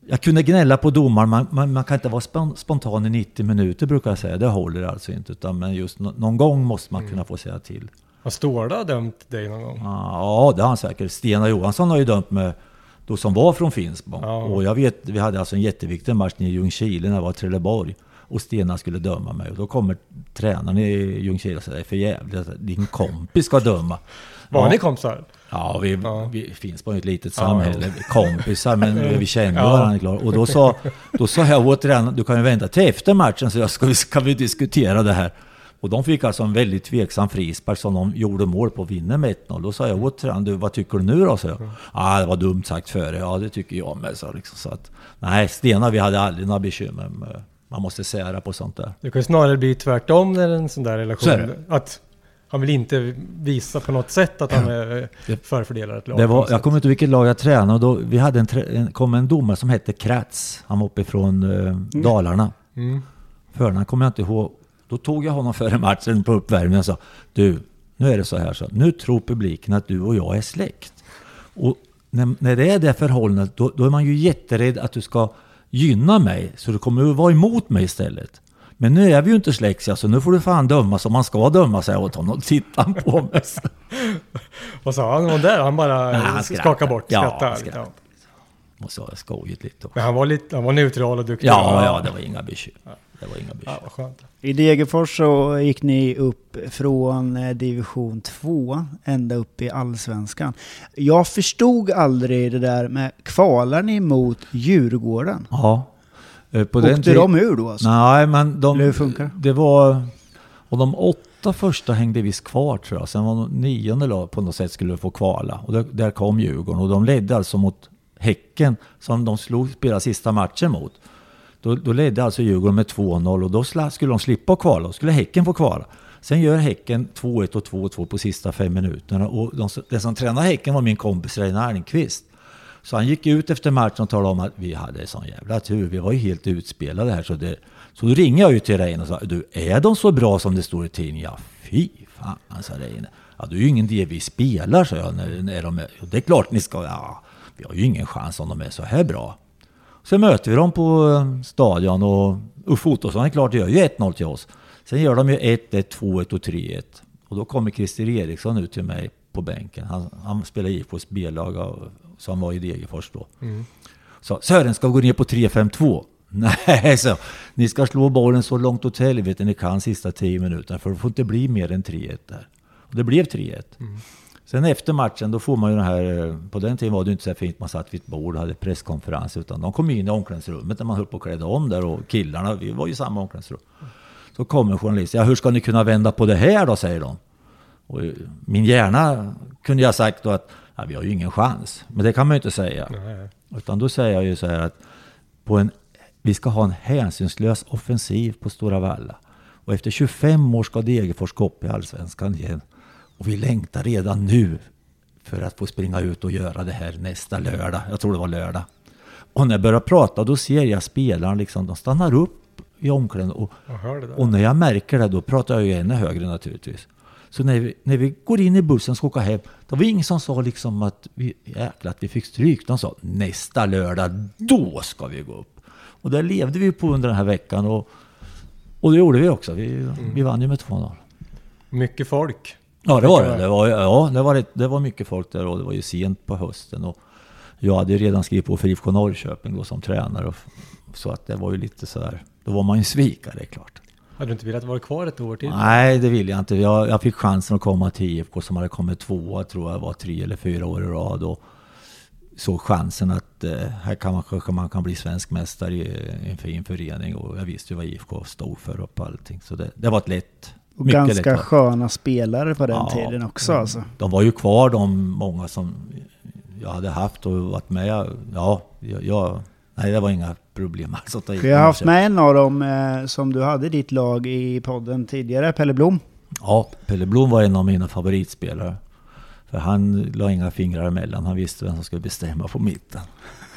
jag kunde gnälla på domaren, man, man, man kan inte vara spon- spontan i 90 minuter brukar jag säga. Det håller alltså inte. Utan, men just nå- någon gång måste man kunna få säga till. Har Ståhle dömt dig någon gång? Ja, det har han säkert. Stena Johansson har ju dömt med, då som var från Finspång. Ja. Och jag vet, vi hade alltså en jätteviktig match nere i Ljungskile när jag var Trelleborg. Och Stena skulle döma mig. Och då kommer tränaren i Ljungskile och säger, för jävligt att din kompis ska döma. <laughs> Var ja. ni kompisar? Ja, vi, Ja. vi finns på ett litet Ja, samhälle. Kompisar, men <laughs> vi känner Ja. varandra klart. Och då sa, då sa jag åt tränaren, du kan ju vänta till efter matchen så jag ska, <laughs> ska vi diskutera det här. Och de fick alltså en väldigt tveksam frispark som de gjorde mål på och vinner med 1-0. Då sa jag åt tränaren, du vad tycker du nu då? Så jag, ah, det var dumt sagt före. Ja, det tycker jag med. Så liksom, så att, nej, Stena, vi hade aldrig några bekymmer. med- Man måste sära på sånt där. Det kan ju snarare bli tvärtom när en sån där relation. Så. Att han vill inte visa på något sätt att han är Det- förfördelar ett lag. Det var, jag kommer inte ihåg vilket lag jag tränade och då, vi hade en, en, kom en domare som hette Kratz. Han var uppifrån eh, Dalarna. Mm. Förnamn kommer jag inte ihåg. Då tog jag honom före matchen på uppvärmningen och sa Du, nu är det så här så. Nu tror publiken att du och jag är släkt. Och när, när det är det förhållandet, då, då är man ju jätterädd att du ska gynna mig. Så du kommer att vara emot mig istället. Men nu är vi ju inte släkt, så nu får du fan döma som man ska döma, sig åt honom. <laughs> Titta han på mig. <laughs> Vad sa han om det? Han bara Nej, han skakade bort, Ja, skrattade. han skrattade. Ja. Och så har jag skojigt lite. Men han var, lite, han var neutral och duktig. Ja, ja, det var inga bekymmer. Det var inga Ja, bekymmer. skönt. I Degerfors så gick ni upp från eh, division 2 ända upp i allsvenskan. Jag förstod aldrig det där med, kvalar ni mot Djurgården? Ja. Eh, På Åkte tid- de ur då alltså? Nej, men de... Eller hur funkar det? Det var... Och de åtta första hängde visst kvar tror jag. Sen var de nionde lag på något sätt skulle få kvala. Och där, där kom Djurgården. Och de ledde alltså mot Häcken som de slog, spelade sista matchen mot. Då, då ledde alltså Djurgården med 2-0 och då skulle de slippa kvala. Då skulle Häcken få kvala. Sen gör Häcken 2-1 och 2-2 på sista fem minuterna. Och de, den som tränade Häcken var min kompis Reine Almqvist. Så han gick ut efter matchen och talade om att vi hade sån jävla tur. Vi var ju helt utspelade här. Så, det, så då ringde jag ju till Reine och sa, du är de så bra som det står i tidningen? Ja, fy fan, sa Reine. Ja, det är ju ingen idé vi spelar, sa jag. När, när de är, det är klart ni ska, ja, vi har ju ingen chans om de är så här bra. Sen möter vi dem på eh, stadion och Uffe Ottosson är klart gör ju 1-0 till oss. Sen gör de ju 1-1, 2-1 och 3-1. Och då kommer Christer Eriksson ut till mig på bänken. Han, han spelar IFKs B-lag så han var i Degerfors då. Så Sören ska gå ner på 3-5-2. <laughs> Nej, så ni ska slå bollen så långt åt helvete ni kan sista 10 minuterna för det får inte bli mer än 3-1 där. Och det blev 3-1. Sen efter matchen, då får man ju den här... eh, På den tiden var det ju inte så här fint, man satt vid ett bord och hade presskonferens. Utan de kom in i omklädningsrummet när man höll på att kläda om där och killarna, vi var ju i samma omklädningsrum. Så kommer journalisten, ja hur ska ni kunna vända på det här då, säger de. Och eh, min hjärna kunde jag sagt då att ja, vi har ju ingen chans. Men det kan man ju inte säga. Nej. Utan då säger jag ju så här att på en, vi ska ha en hänsynslös offensiv på Stora Valla. Och efter 25 år ska Degerfors gå upp i Allsvenskan igen. Och vi längtar redan nu för att få springa ut och göra det här nästa lördag. Jag tror det var lördag. Och när jag börjar prata då ser jag spelarna liksom, de stannar upp i omklädningen. Och, det och när jag märker det, då pratar jag ju ännu högre naturligtvis. Så när vi, när vi går in i bussen och ska åka hem, då var det ingen som sa liksom att vi, jäklar, att vi fick stryk. De sa nästa lördag, då ska vi gå upp. Och där levde vi på under den här veckan och, och det gjorde vi också. Vi, vi vann ju med 2-0. Mycket folk. Ja, det var det. Det var, ja, det var, det var mycket folk där och det var ju sent på hösten. Och jag hade ju redan skrivit på för IFK Norrköping då som tränare. Och, så att det var ju lite sådär, då var man ju svikare, det är klart. Hade du inte velat vara kvar ett år till? Nej, det vill jag inte. Jag, jag fick chansen att komma till IFK som hade kommit tvåa, tror jag var tre eller fyra år i rad. Och såg chansen att eh, här kan man, man kan bli svensk mästare i en fin förening. Och jag visste ju vad IFK stod för och allting. Så det, det var ett lätt, Och mycket ganska lätt val. sköna spelare på den Ja. tiden också alltså. De var ju kvar de många som jag hade haft och varit med. Ja, jag, jag nej det var inga problem alls att ta Vi har haft med en av dem eh, som du hade i ditt lag i podden tidigare, Pelle Blom. Ja, Pelle Blom var en av mina favoritspelare. För han la inga fingrar emellan. Han visste vem som skulle bestämma på mitten.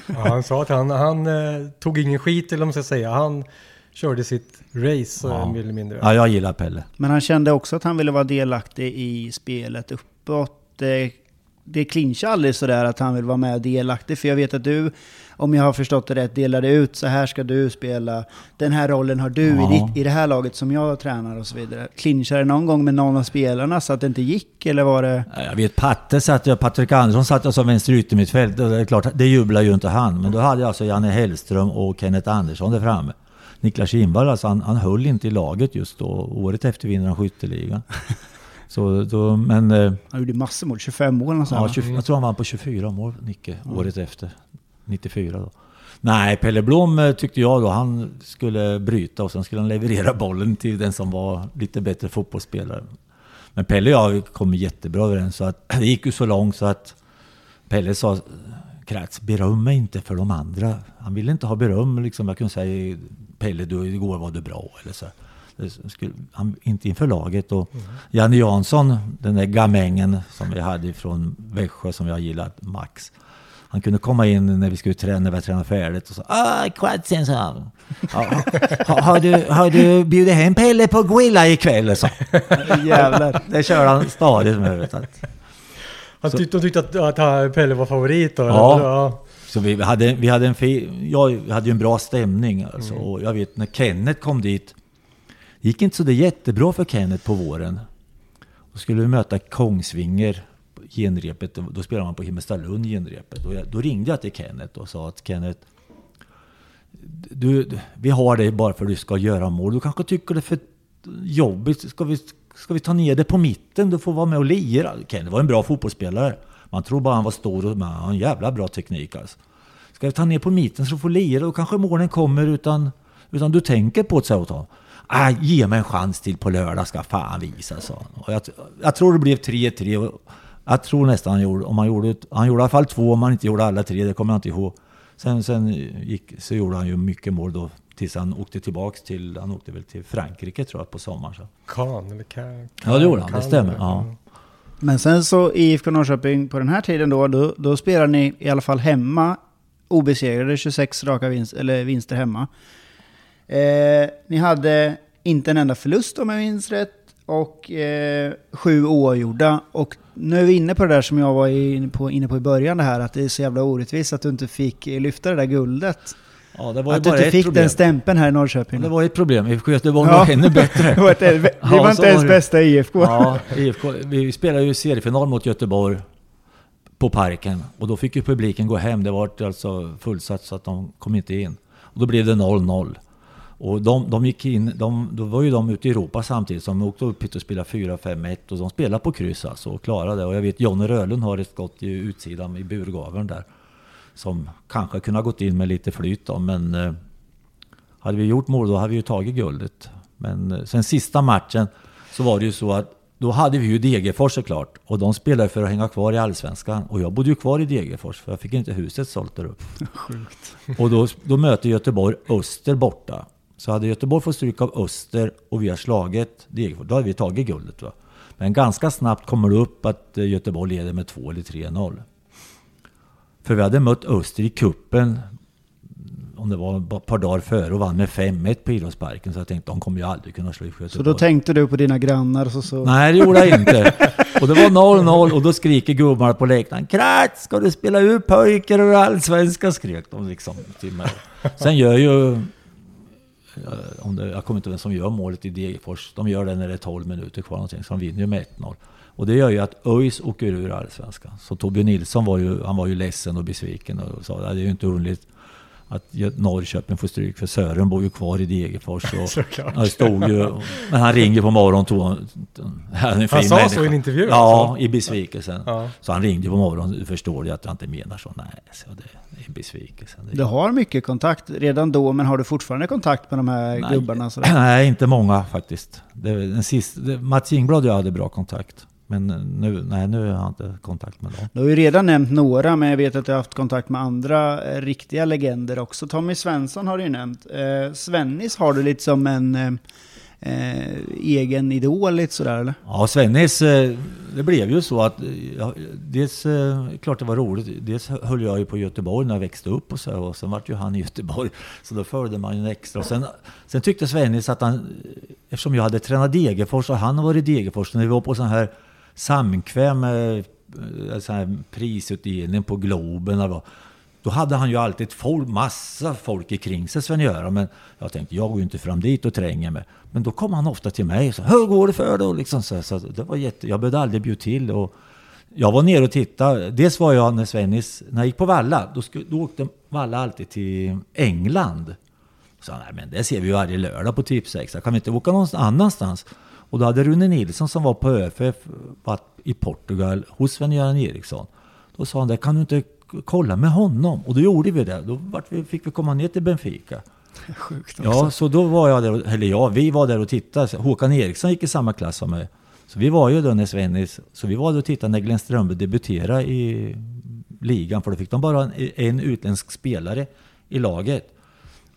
Ja, han sa att han, han eh, tog ingen skit eller vad man ska säga. Han körde sitt race Ja. mer eller mindre. Ja, jag gillar Pelle. Men han kände också att han ville vara delaktig i spelet uppåt. Eh, det clinchar aldrig sådär att han vill vara med och delaktig. För jag vet att du, om jag har förstått det rätt, delade ut så här ska du spela. Den här rollen har du i, Ja. ditt, i det här laget som jag tränar och så vidare. Clinchade det någon gång med någon av spelarna så att det inte gick? Eller var det... Jag vet Patte satt jag, Patrik Andersson satt jag som vänster yttermittfält. och Det är klart, det jublar ju inte han. Men då hade jag alltså Janne Hellström och Kenneth Andersson där framme. Niklas Kindvall, alltså han, han höll inte i laget just då. Året efter vinner han skytteligan. <laughs> Så då, men... eh, Han gjorde massor mål, 25 mål Ja, sånt. 20, jag tror han vann på 24 mål, Nicke, året efter. 94 då. Nej, Pelle Blom eh, tyckte jag då, han skulle bryta och sen skulle han leverera bollen till den som var lite bättre fotbollsspelare. Men Pelle och jag kom jättebra överens, så att <clears throat> det gick ju så långt så att Pelle sa Kratz, beröm mig inte för de andra. Han ville inte ha beröm, liksom. Jag kunde säga Pelle, du, igår var du bra. Eller så. Skulle, han, inte inför laget. Och Janne Jansson, den där gamängen som vi hade från Växjö som jag gillat max. Han kunde komma in när vi skulle träna, när vi tränat färdigt och så ah, Kratsen, sa han. "Ja, ha, har, du, har du bjudit hem Pelle på grilla ikväll? Så. Jävlar. Det körde han stadigt med. Vet. Han tyckte, de tyckte att, att Pelle var favorit då? Ja. Så vi hade, vi hade en fi, jag hade ju en bra stämning alltså, Mm. och jag vet när Kenneth kom dit, det gick inte så det jättebra för Kenneth på våren. Då skulle vi möta Kongsvinger genrepet, då spelade man på Himmelstalund genrepet. Och jag, då ringde jag till Kenneth och sa att Kenneth, du, vi har dig bara för att du ska göra mål. Du kanske tycker det är för jobbigt. Ska vi, ska vi ta ner det på mitten? Du får vara med och lira. Kenneth var en bra fotbollsspelare. Man tror bara han var stor och han har en jävla bra teknik alltså. Ska vi ta ner på mitten så du får lira? Då kanske målen kommer utan, utan du tänker på det, jag åt honom. Ah, ge mig en chans till på lördag ska fan visa, sa han. Och jag, jag tror det blev 3-3. och Jag tror nästan han gjorde, om han gjorde, han gjorde i alla fall två, om han inte gjorde alla tre, det kommer jag inte ihåg. Sen, sen gick, så gjorde han ju mycket mål då, tills han åkte tillbaks till, han åkte väl till Frankrike tror jag på sommaren. Så. Kan eller kan? Ja, det gjorde han, det kan- stämmer. Ja. Men sen så IFK Norrköping på den här tiden då, då, då spelar ni i alla fall hemma obesegrade 26 raka vinst, eller vinster hemma. Eh, ni hade inte en enda förlust om jag minns rätt och eh, sju oavgjorda. Och nu är vi inne på det där som jag var inne på, inne på i början, det här att det är så jävla orättvist att du inte fick lyfta det där guldet. Ja, det var Att du inte fick problem. den stämpeln här i Norrköping. <laughs> Det var ett problem. IFK Göteborg Ja. var ännu bättre. Var, vi Ja, var så inte ens bästa IFK. Ja, IFK, vi spelade ju seriefinal mot Göteborg på Parken och då fick ju publiken gå hem. Det var alltså fullsatt så att de kom inte in. Och då blev det 0-0. Och de, de gick in, de, då var ju de ute i Europa samtidigt som de åkte upp hit och spelade 4-5-1 och de spelade på kryss alltså och klarade det. Och jag vet Jonny Röhlund har ett skott i utsidan i burgaveln där. Som kanske kunde ha gått in med lite flyt då, men eh, hade vi gjort mål då hade vi ju tagit guldet. Men eh, sen sista matchen så var det ju så att då hade vi ju Degerfors såklart. Och de spelade för att hänga kvar i Allsvenskan. Och jag bodde ju kvar i Degerfors för jag fick inte huset sålt där uppe. <laughs> Och då, då möter Göteborg Öster borta. Så hade Göteborg fått stryk av Öster och vi har slagit Degerfors, då hade vi tagit guldet. Va? Men ganska snabbt kommer det upp att eh, Göteborg leder med 2 eller 3-0. För vi hade mött Öster i kuppen om det var ett par dagar före och vann med 5-1 på Idrottsparken. Så jag tänkte de kommer ju aldrig kunna slå IFK Så Göteborg. då tänkte du på dina grannar så... så. Nej, det gjorde jag inte. Och det var 0-0 och då skriker gubbarna på läktaren. Kratz, ska du spela ut pojkar ur allsvenskan? Skrek de liksom till mig. Sen gör ju... eh, Om det, jag kommer inte ihåg vem som gör målet i Degerfors. De gör det när det är 12 minuter kvar någonting. Så de vinner ju med 1-0. Och det gör ju att ÖIS åker ur allsvenskan. Så Torbjörn Nilsson var ju, han var ju ledsen och besviken och sa det är ju inte underligt att Norrköping får stryk för Sören bor ju kvar i Degerfors. <laughs> Det stod ju, men han ringer på morgonen. Tog, han Han sa så människa. i en intervju, Ja, alltså? i besvikelsen. Ja. Så han ringde på morgonen. Du förstår ju att jag inte menar så. Nej, så det, är besvikelsen. Det, Du har mycket kontakt redan då, men har du fortfarande kontakt med de här Nej. gubbarna? Sådär? <clears throat> Nej, inte många faktiskt. Det, den sista, det, Mats Ingblad och jag hade bra kontakt. Men nu, nej, nu har jag inte kontakt med dem. Du har ju redan nämnt några, men jag vet att du har haft kontakt med andra eh, riktiga legender också. Tommy Svensson har du ju nämnt. Eh, Svennis har du lite som en eh, eh, egen idol, lite sådär eller? Ja, Svennis, eh, det blev ju så att, ja, dels, eh, klart det var roligt, dels höll jag ju på Göteborg när jag växte upp och så, och sen vart ju han i Göteborg, så då följde man ju en extra. Och sen, sen tyckte Svennis att han, eftersom jag hade tränat Degerfors och han varit i Degerfors, när vi var på sån här samkväm med eh, så här prisutdelning på Globen. eller vad. Då hade han ju alltid folk, massa folk kring sig, Sven-Göran. Men jag tänkte, jag går ju inte fram dit och tränger mig. Men då kom han ofta till mig och sa, hur går det för dig? Liksom så, så det var jätte, jag behövde aldrig bjuda till. Och jag var nere och tittade. Dels var jag när Svennis, när jag gick på Valla, då, skulle, då åkte Valla alltid till England. Så nej men det ser vi ju varje lördag på Tipsextra. Kan vi inte åka någon annanstans? Och då hade Rune Nilsson som var på ÖFF varit i Portugal hos Sven-Göran Eriksson. Då sa han det, kan du inte kolla med honom? Och då gjorde vi det. Då vi, fick vi komma ner till Benfica. <laughs> Sjukt Ja, så då var jag där, eller ja, vi var där och tittade. Håkan Eriksson gick i samma klass som mig. Så vi var ju då när Svennis, så vi var där och tittade när Glenn Strömberg debuterade i ligan. För då fick de bara en, en utländsk spelare i laget.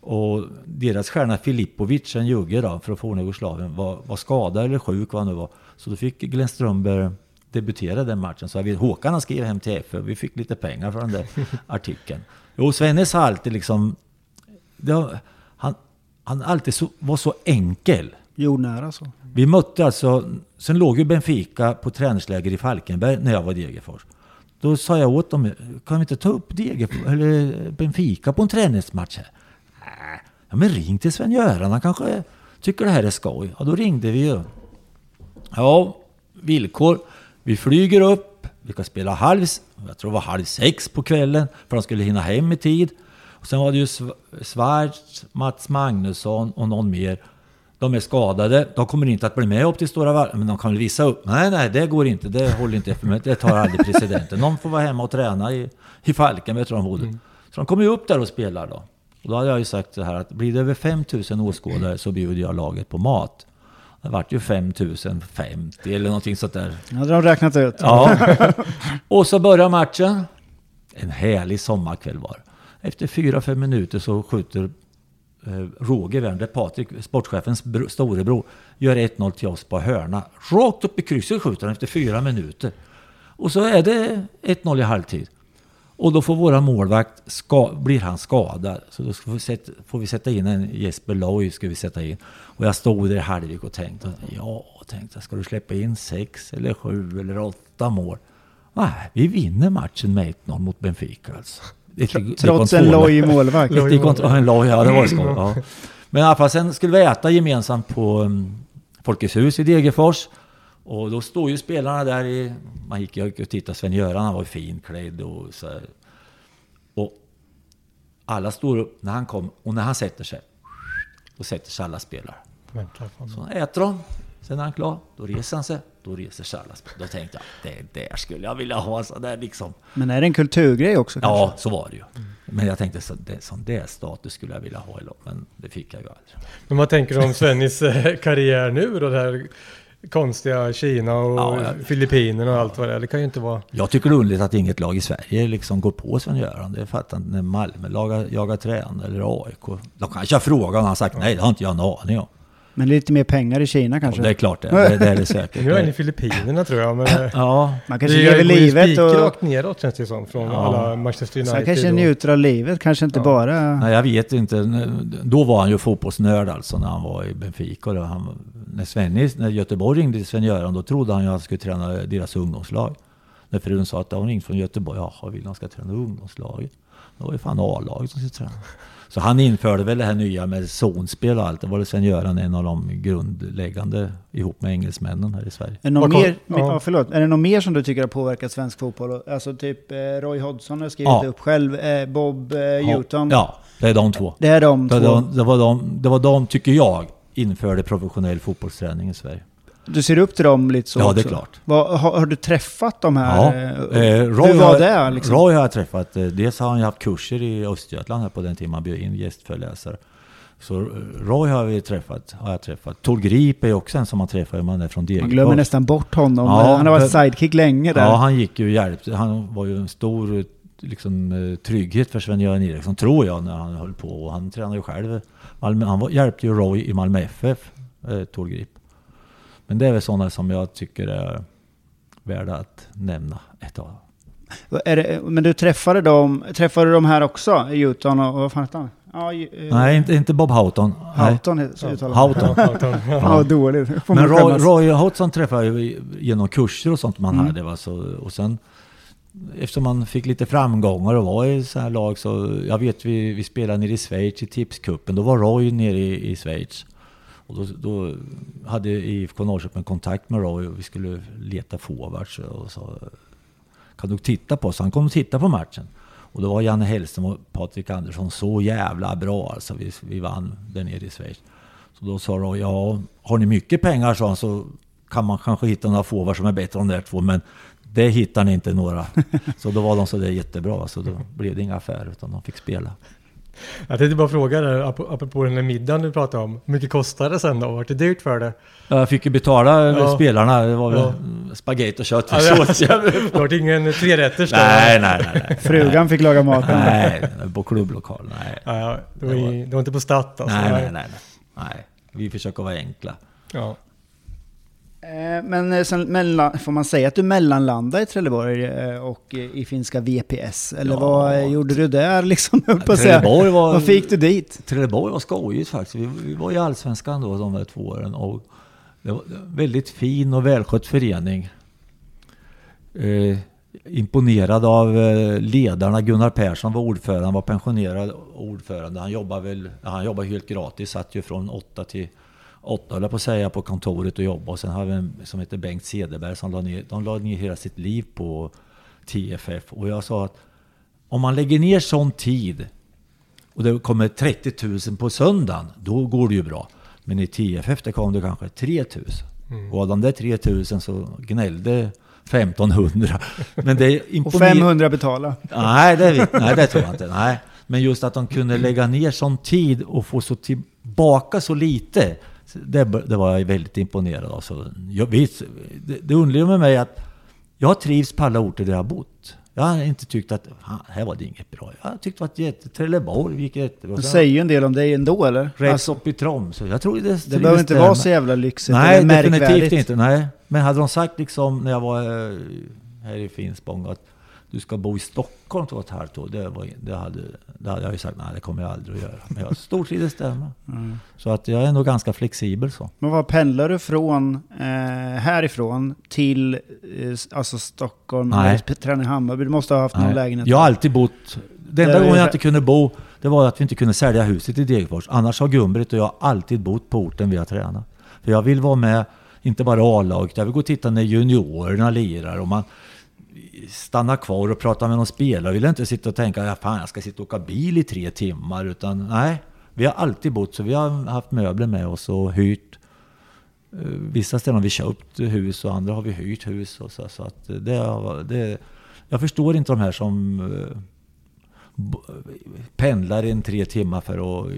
Och deras stjärna Filipovic, en jugge då, från forna Jugoslavien, var, var skadad eller sjuk vad han nu var. Så då fick Glenn Strömberg debutera den matchen. Så Håkan han skrev hem till FF och vi fick lite pengar för den där <laughs> artikeln. Jo, Svennis har alltid liksom... Har, han, han alltid så, var så enkel. Jordnära så. Vi mötte alltså, sen låg ju Benfica på träningsläger i Falkenberg när jag var i Degerfors. Då sa jag åt dem, kan vi inte ta upp Degerfors, eller Benfica på en träningsmatch här? "Nej." Ja men ring till Sven-Göran, han kanske tycker det här är skoj. Ja då ringde vi ju. Ja, villkor. Vi flyger upp, vi ska spela halv, jag tror det var halv sex på kvällen, för de skulle hinna hem i tid. Och sen var det ju Sv- Schwarz, Mats Magnusson och någon mer. De är skadade, de kommer inte att bli med upp till Stora Vall, men de kan väl visa upp. Nej, nej, det går inte, det håller inte för mig, det tar aldrig presidenten. Någon får vara hemma och träna i, i Falkenberg, tror de bodde. Så de kommer ju upp där och spelar då. Och då hade jag ju sagt så här att blir det över 5000 åskådare så bjuder jag laget på mat. Det vart ju 5050 eller någonting sånt där. Det hade de räknat ut. Ja. <laughs> Och så börjar matchen. En härlig sommarkväll var. Efter fyra fem minuter så skjuter eh, Roger Werner, Patrik, sportchefens bro, storebror, gör 1-0 till oss på hörna. Rakt upp i krysset skjuter han efter fyra minuter. Och så är det 1-0 i halvtid. Och då får våra målvakt, ska, blir han skadad. Så då vi, sätta, får vi sätta in en Jesper Loy, ska vi sätta in. Och jag stod där i halvlek och tänkte, ja, tänkte ska du släppa in sex eller sju eller åtta mål? Nej, vi vinner matchen med 1-0 mot Benfica alltså. Trots en loj målvakt. en loj, ja det var skoj. Ja. <laughs> Men i alla fall, sen skulle vi äta gemensamt på um, Folkets hus i Degerfors. Och då står ju spelarna där i... Man gick ju och tittade, Sven-Göran han var ju finklädd och så här. Och alla står upp när han kom och när han sätter sig. Då sätter sig alla spelare. Så äter de. Sen är han klar. Då reser han sig. Då reser sig alla spelare. Då tänkte jag, det där skulle jag vilja ha. Så där liksom. Men är det en kulturgrej också Ja, kanske? så var det ju. Men jag tänkte, så det, sån där status skulle jag vilja ha i lag. Men det fick jag ju aldrig. Men vad tänker du om Svennis eh, karriär nu då? Det här konstiga Kina och Ja, jag- Filippinerna och allt vad det är. Det kan ju inte vara... Jag tycker det är underligt att inget lag i Sverige liksom går på Sven-Göran. Det fattar inte när Malmö lagar, jagar tränare eller AIK. De kanske har frågat och han har sagt nej, det har inte jag en aning om. Men lite mer pengar i Kina Och kanske? det är klart det, det, det är det säkert. <laughs> Nu är han i Filippinerna tror jag. Men eh, Ja, Man kanske det lever går ju livet och... rakt neråt känns det som. Från Ja. alla Manchester United. Så han kanske och- njuter av livet, kanske inte Ja. bara... Nej, jag vet inte. Då var han ju fotbollsnörd alltså när han var i Benfica. Då han, när, Svennis, när Göteborg ringde till Sven-Göran då trodde han ju att han skulle träna deras ungdomslag. När frun sa att hon ringt från Göteborg. Jaha, vill han ska träna ungdomslaget? Det var ju fan A-laget som skulle träna. Så han införde väl det här nya med zonspel och allt. Det var det Sven-Göran en av de grundläggande ihop med engelsmännen här i Sverige. Är det, någon mer, ja. ja. förlåt. är det något mer som du tycker har påverkat svensk fotboll? Alltså typ eh, Roy Hodgson har skrivit Ja. upp själv, eh, Bob eh, Houghton. Ja, det är de två. Det är de Det, två. var- det, var de, det var de, tycker jag, införde professionell fotbollsträning i Sverige. Du ser upp till dem lite så Ja, det är också. klart. Vad, har, har du träffat de Ja, här? eh, eh, Roy, hur var har, det liksom? Roy har jag träffat. eh, Dels har han ju haft kurser i Östergötland här på den tiden man bjöd in gästföreläsare. Så eh, Roy har vi träffat. Har jag träffat. Tor Grip är också en som man träffar man är från Man Degerfors. glömmer nästan bort honom. Ja, han har varit sidekick länge där. Ja, han gick ju och hjälpte. Han var ju en stor liksom, trygghet för Sven-Göran Eriksson, tror jag, när han höll på. Och han tränade ju själv. Malmö, han var, hjälpte ju Roy i Malmö FF, eh, Tor Grip. Men det är väl sådana som jag tycker är värda att nämna ett av. Det, men du träffade dem, träffade du dem här också? Houghton och, vad fan hette han? Ja, eh, Nej, inte, inte Bob Houghton. Houghton uttalar man. Houghton. <laughs> Ja, dåligt. Men Roy. Roy Houghton träffade jag genom kurser och sånt man Mm. hade. Va? Så, och sen eftersom man fick lite framgångar och var i så här lag så jag vet vi, vi spelade nere i Schweiz i tipskuppen. Då var Roy nere i, i Schweiz. Och då, då hade IFK Norrköping kontakt med Roy och vi skulle leta forwards och sa kan du titta på oss? Han kom och titta på matchen. Och då var Janne Hellström och Patrik Andersson så jävla bra alltså. Vi, vi vann där nere i Schweiz. Så då sa Roy, ja, har ni mycket pengar sa han, så kan man kanske hitta några forwards som är bättre än de där två. Men det hittar ni inte några. <laughs> Så då var de så där jättebra. Så då blev det inga affärer utan de fick spela. Jag tänkte bara fråga ap- apropå den där middagen du pratade om. Hur mycket kostade det sen då? Vart det dyrt för det? Jag fick ju betala Ja. spelarna. Det var väl Ja. spagetti och kött. Ja, <laughs> Det vart ingen trerätters nej, nej, nej. nej. Frugan fick laga maten. Nej, på klubblokal. Nej. Ja, ja, det, var, i- det var inte på Statt alltså? Nej, nej, nej, nej. Nej, vi försöker vara enkla. Ja. Eh, Men eh, sen mellan, får man säga att du mellanlandade i Trelleborg eh, och i finska VPS? Eller Ja. vad gjorde du där liksom? <laughs> Trelleborg var... Varför gick du dit? Trelleborg var skojigt faktiskt. Vi, vi var i Allsvenskan då de där två åren. Och det var en väldigt fin och välskött förening. Eh, imponerad av ledarna. Gunnar Persson var ordförande, han var pensionerad ordförande. Han jobbade väl, han jobbade helt gratis, satt ju från åtta till åtta höll jag på att säga på kontoret och jobbade. Och sen hade vi en som heter Bengt Cederberg som la ner, de la ner hela sitt liv på TFF. Och jag sa att om man lägger ner sån tid och det kommer 30 000 på söndagen, då går det ju bra. Men i TFF det kom det kanske 3 000. Och av de där 3 000 så gnällde 1500. Men det <laughs> Och imponerande. 500 betala. Nej det, nej, det tror jag inte. Nej. Men just att de kunde lägga ner sån tid och få så tillbaka så lite. Det, det var jag väldigt imponerad av. Så jag vet, det, det underliga med mig är att jag trivs på alla orter där jag har bott. Jag har inte tyckt att "Fan, här var det inget bra. Jag har tyckt det var jätte... Trelleborg gick jättebra. Det säger ju en del om dig ändå eller? Rätt Alltså, upp i Tromsö. Jag tror det, det behöver inte vara så jävla lyxigt Nej, eller definitivt inte. Nej. Men hade de sagt liksom när jag var eh, här i Finspång att du ska bo i Stockholm två och ett halvt år. Det, var, det, hade, det hade jag ju sagt, nej det kommer jag aldrig att göra. Men jag stortrivdes där med. Mm. Så att jag är nog ganska flexibel så. Men vad pendlar du från eh, härifrån till eh, alltså Stockholm, Nej. eller träna i Hammarby? Du måste ha haft någon Nej. lägenhet. Jag har alltid bott... Den enda gången jag det- inte kunde bo, det var att vi inte kunde sälja huset i Degerfors. Annars har Gumbrit och jag alltid bott på orten vi har tränat. För jag vill vara med, inte bara A-laget, jag vill gå och titta när juniorerna lirar och man stanna kvar och prata med någon spelare. Jag vill inte sitta och tänka, ja, fan jag ska sitta och åka bil i tre timmar. Utan nej, vi har alltid bott så vi har haft möbler med oss och hyrt. Eh, vissa ställen har vi köpt hus och andra har vi hyrt hus. Och så, så att det, har- det, jag förstår inte de här som eh, pendlar in tre timmar för att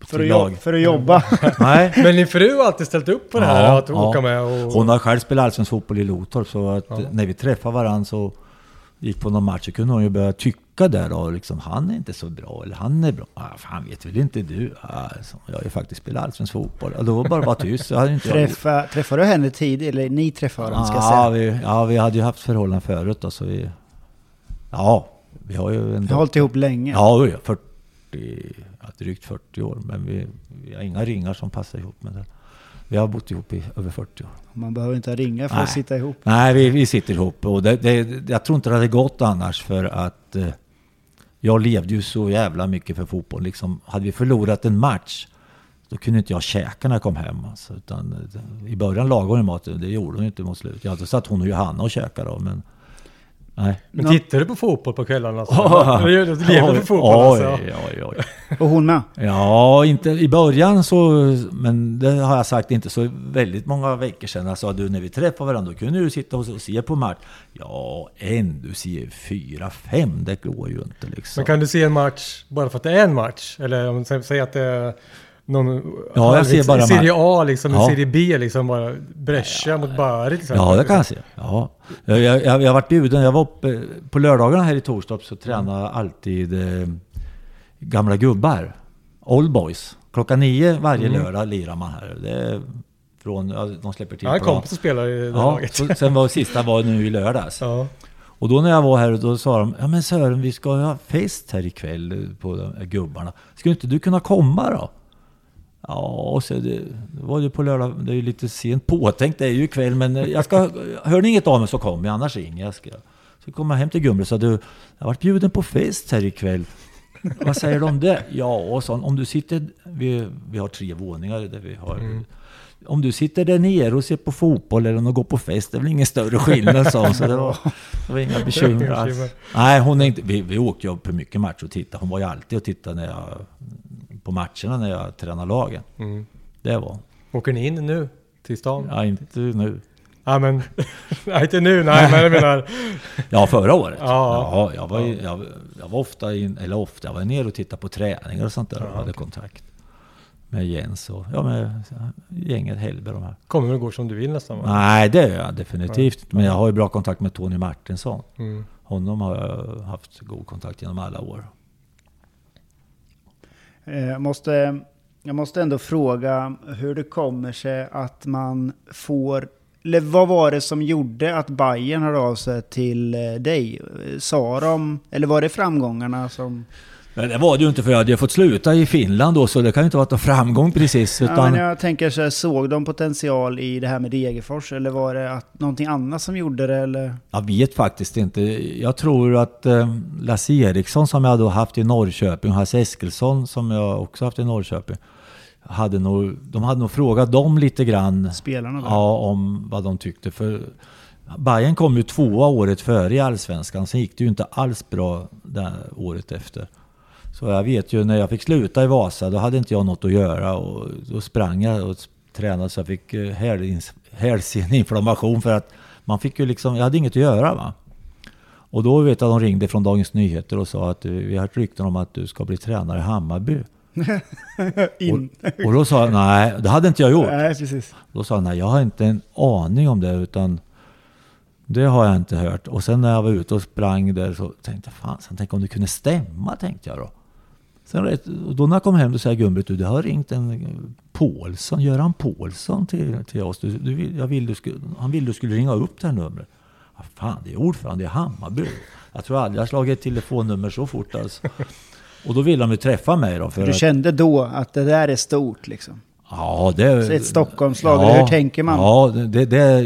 för, att lag. för att jobba. <laughs> Nej. Men din fru har alltid ställt upp på det här Ja, att ja. åka med och... Hon har själv spelat allsvensk fotboll i Lotorp så att Ja. när vi träffade varandra så gick på någon match så kunde hon ju börja tycka där då liksom han är inte så bra eller han är bra. Ah, fan vet väl inte du? Ah, så, jag har ju faktiskt spelat allsvensk fotboll. Ja, då var det bara vara tyst. Jag hade inte Träffa, träffade du henne tidigt? Eller ni träffade varandra ska jag ja, säga. vi, ja, vi hade ju haft förhållanden förut då så vi... Ja, vi har ju en... Vi har hållit ihop länge. Ja, oj, 40, ja, drygt 40 år. Men vi, vi har inga ringar som passar ihop med det. Vi har bott ihop i över 40 år. Man behöver inte ringa för Nej. att sitta ihop. Nej, vi, vi sitter ihop och det, det, jag tror inte det hade gått annars för att eh, jag levde ju så jävla mycket för fotboll. Liksom, hade vi förlorat en match då kunde inte jag käka när jag kom hem. Alltså, utan, eh, I början lagade hon maten, det gjorde hon inte mot slutet. Ja, då satt hon och Johanna och käkade då, men nej. Men tittar du på fotboll på kvällarna? Alltså? <laughs> Ja. Du lever för fotboll oj, alltså? oj, oj. Och hon med. Ja, inte i början så, men det har jag sagt inte så väldigt många veckor sedan. Jag sa du när vi träffade varandra, då kunde du sitta och se på match. Ja, en, du ser fyra, fem, det går ju inte liksom. Men kan du se en match bara för att det är en match? Eller om man säger att det är någon... Ja, jag ser bara. Serie A liksom, Ja. Serie B liksom bara. Brescia mot Bari exempel. Ja, det kan jag se. Ja. Jag, jag, jag har varit bjuden, jag var uppe på lördagarna här i Torstorp så tränade jag alltid eh, gamla gubbar. Old boys. Klockan nio varje Mm. lördag lirar man här. Det är från, ja, de släpper till Jag har en kompis som spelar i det Ja, laget. så, sen var sista var nu i lördags. Ja. Och då när jag var här, då sa de, ja men Sören, vi ska ha fest här ikväll på de här gubbarna. Skulle inte du kunna komma då? Ja, så det, var ju på lördag, det är ju lite sent påtänkt, det är ju ikväll, men jag ska, hör ni inget av mig så kom jag, annars ringer jag. Ska, så kom jag hem till Gumle och sa, du, jag har varit bjuden på fest här ikväll. Vad säger du om det? Ja, och så, om du sitter, vi, vi har tre våningar där vi har om du sitter där nere och ser på fotboll eller om du går på fest, det är väl ingen större skillnad sa hon. Så det var, det var inga bekymmer alls. Nej, hon är inte, vi, vi åkte ju på mycket matcher och tittade. Hon var ju alltid och tittade när jag, på matcherna när jag tränade lagen. Mm. Det var. Åker ni in nu till stan? Ja, inte nu. Ja men, <laughs> nej inte nu, nej men jag menar... <laughs> Ja, förra året. Ja. Ja, jag, var, jag, jag var ofta, in, eller ofta, jag var nere och tittade på träningar och sånt där och Ja, hade okej. kontakt. Med Jens och ja, med gänget Hellberg och de här. Kommer och går som du vill nästan va? Nej, det gör jag definitivt. Men jag har ju bra kontakt med Tony Martinsson. Mm. Honom har jag haft god kontakt genom alla år. Eh, jag måste, jag måste ändå fråga hur det kommer sig att man får... Eller vad var det som gjorde att Bayern hörde av sig till eh, dig? Eh, sa de... Eller var det framgångarna som... Men det var det ju inte för jag hade ju fått sluta i Finland då så det kan ju inte ha varit någon framgång precis. Ja, Utan, men jag tänker så här, såg de potential i det här med Degerfors? Eller var det att någonting annat som gjorde det? Eller? Jag vet faktiskt inte. Jag tror att eh, Lasse Eriksson som jag då haft i Norrköping och Hasse Eskilsson som jag också haft i Norrköping. Hade nog, de hade nog frågat dem lite grann Spelarna där? ja, om vad de tyckte. För Bayern kom ju tvåa året före i Allsvenskan. Sen gick det ju inte alls bra det året efter. Så jag vet ju när jag fick sluta i Vasa, då hade inte jag något att göra. Och då sprang jag och tränade så jag fick eh, hälseneinflammation för att man fick ju liksom, jag hade inget att göra va. Och då vet jag de ringde från Dagens Nyheter och sa att eh, vi har hört rykten om att du ska bli tränare i Hammarby. <laughs> Och, och då sa jag nej, det hade inte jag gjort. Nej, precis. Då sa han, nej jag har inte en aning om det utan det har jag inte hört. Och sen när jag var ute och sprang där så tänkte jag, fan, tänk om det kunde stämma tänkte jag då. Sen rätt- då när jag kom hem då säger Gun-Britt, du det har ringt en Paulsson, Göran Paulsson till, till oss. Du, du, jag vill du skulle, han ville du skulle ringa upp det här numret. Ja, fan, det är ordförande i Hammarby. Jag tror aldrig jag slagit ett telefonnummer så fort alltså. Och då ville de ju träffa mig då. För Du kände då att det där är stort liksom? Ja, det... Så ett Stockholmslag, eller hur tänker man? Ja, det... det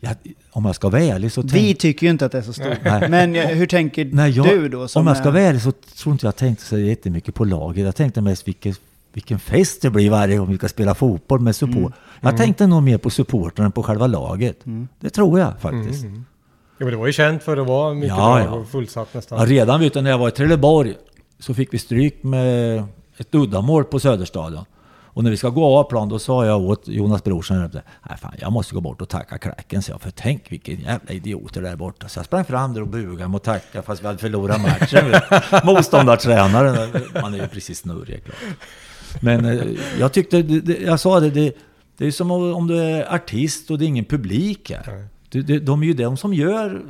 ja, om jag ska vara ärlig så... Vi tycker ju inte att det är så stort. Nej. Men eh, hur tänker Nej, jag, du då? som om jag ska vara ärlig så tror inte jag tänkte så jättemycket på laget. Jag tänkte mest vilken, vilken fest det blir varje gång vi ska spela fotboll med support. Mm. Jag tänkte nog mer på supporten än på själva laget. Det tror jag faktiskt. Ja men det var ju känt för att vara mycket Ja, lag ja. och fullsatt nästan. Ja, redan vet du, när jag var i Trelleborg så fick vi stryk med ett uddamål på Söderstadion. Och när vi ska gå av plan då sa jag åt Jonas Brorsson Nej fan jag måste gå bort och tacka klacken så jag för tänk vilken jävla idioter där borta. Så jag sprang fram där och bugade och tackade fast vi hade förlorat matchen. <laughs> Motståndartränaren, man är ju precis snurrig klart. Men eh, jag tyckte, det, det, jag sa det, det, det är som om om du är artist och det är ingen publik här. Det, de är ju de som gör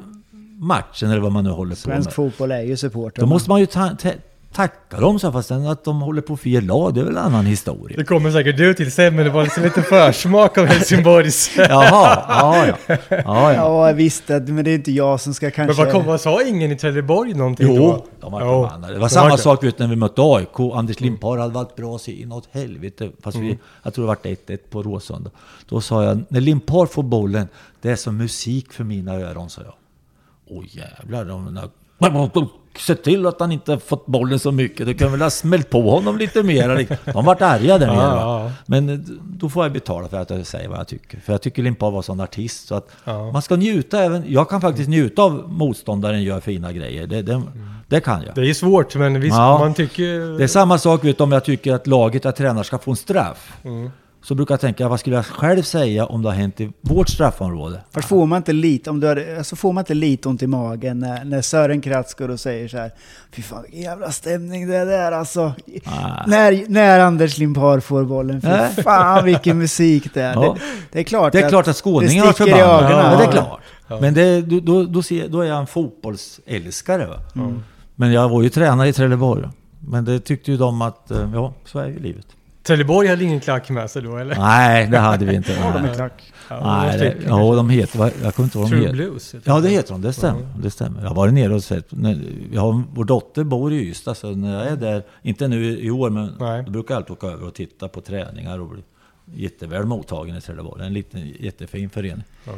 matchen eller vad man nu håller på Svensk med. fotboll är ju supporter. Då måste man ju ta, ta, tacka dem så fast att de håller på fel lag, det är väl en annan historia. Det kommer säkert du till sen men det var liksom lite försmak av Helsingborgs. Jaha, ja ja. ja, ja. Ja visst, det- men det är inte jag som ska Men kanske... vad kom, vad sa ingen i Trelleborg någonting Jo, då? de var Jo. förbannade. Det var De samma det. sak vet, när vi mötte AIK. Anders Limpar hade varit bra så inåt helvete. Fast vi, jag tror det var 1-1 på Råsunda. Då sa jag, när Limpar får bollen, det är som musik för mina öron, sa jag. Åh jävlar, de, de, se till att han inte fått bollen så mycket. Du kan väl ha smält på honom lite mer. De vart arga där nere. Ja. Men eh, då får jag betala för att jag säger vad jag tycker. För jag tycker Limpar var sån artist. Så att Ja. man ska njuta även. Jag kan faktiskt njuta av motståndaren gör fina grejer. Det, det, det kan jag. Det är svårt men visst, Ja. man tycker... Det är samma sak vet om jag tycker att laget jag tränar ska få en straff. Mm. Så brukar jag tänka, vad skulle jag själv säga om det har hänt i vårt straffområde? Fast får man inte lite, om du hade, alltså får man inte lite ont i magen när, när Sören Kratz går och säger så här Fy fan vilken jävla stämning det är där alltså. Ah. När, när Anders Limpar får bollen, fy Nej. fan vilken musik det är. Ja. Det, det är klart Det är klart att det är sticker i ögonen. Ja, det är Ja. klart. Men det, då, då, då, ser, då är jag en fotbollsälskare. Va? Men jag var ju tränare i Trelleborg. Men det tyckte ju de att, eh, ja, så är ju livet. Trelleborg hade ingen klack med sig då eller? Nej, det hade vi inte. Ja, de Nej, klack. Ja, Nej det, ja, de heter, jag kommer inte ihåg vad de True heter. Blues. heter Ja, det de. heter de. Det stämmer. Det stämmer. Jag har varit nere och sett. Jag har, vår dotter bor i Ystad, så när jag är där, inte nu i år, men Nej. då brukar jag alltid åka över och titta på träningar och bli jätteväl mottagen i Trelleborg. En liten jättefin förening. Ja.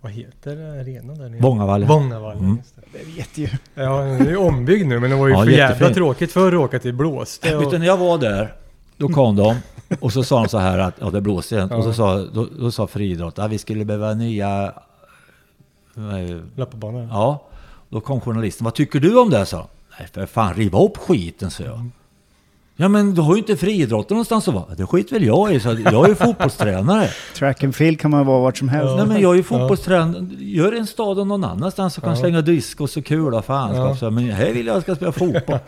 Vad heter arenan där nere? Vångavallen. Vångavallen, Mm. just det. Det vet ju. Ja, den är ju ombyggd nu, men det var ju Ja, för jävla jättefin. tråkigt förr att åka till blåste. Och... du, när jag var där, då kom de och så sa de så här att ja, det blåser igen. Och så sa, då, då sa friidrott att vi skulle behöva nya... eh, Lappabanan. Ja, då kom journalisten. Vad tycker du om det? sa. Nej, för fan, riva upp skiten, sa jag. Ja, men du har ju inte friidrotten någonstans att vara. Det skit väl jag i, så jag är ju <laughs> fotbollstränare. Track and field kan man vara vart som helst. Nej, men jag är ju fotbollstränare. Gör en stad och någon annanstans så kan Ja. slänga diskos och kula fan. Ja. Ja. Men här vill jag att jag ska spela fotboll.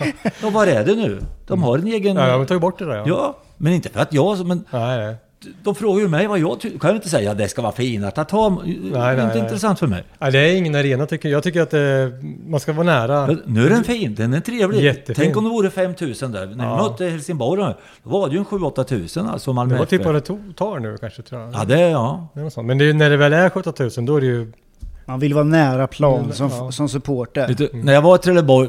Ja, var är det nu? De har en egen... Ja, de har tagit bort det där ja. Ja, men inte för att jag... Men Nej, nej. De frågar ju mig vad jag tycker. Kan jag inte säga att det ska vara finare att ta... Det är nej, inte nej. intressant för mig. nej. Det är ingen arena tycker jag. Jag tycker att eh, man ska vara nära. Nu är den fin, den är trevlig. Jättefin. Tänk om det vore 5000 där. När vi Ja. mötte Helsingborg då var det ju en 7-8 tusen alltså Malmö Det var typ vad det tar nu kanske tror jag. Ja, det ja. Det är något sånt. Men det är, när det väl är 17 000 då är det ju... Man vill vara nära plan Mm, som, ja. som supporter. Du, när jag var i Trelleborg,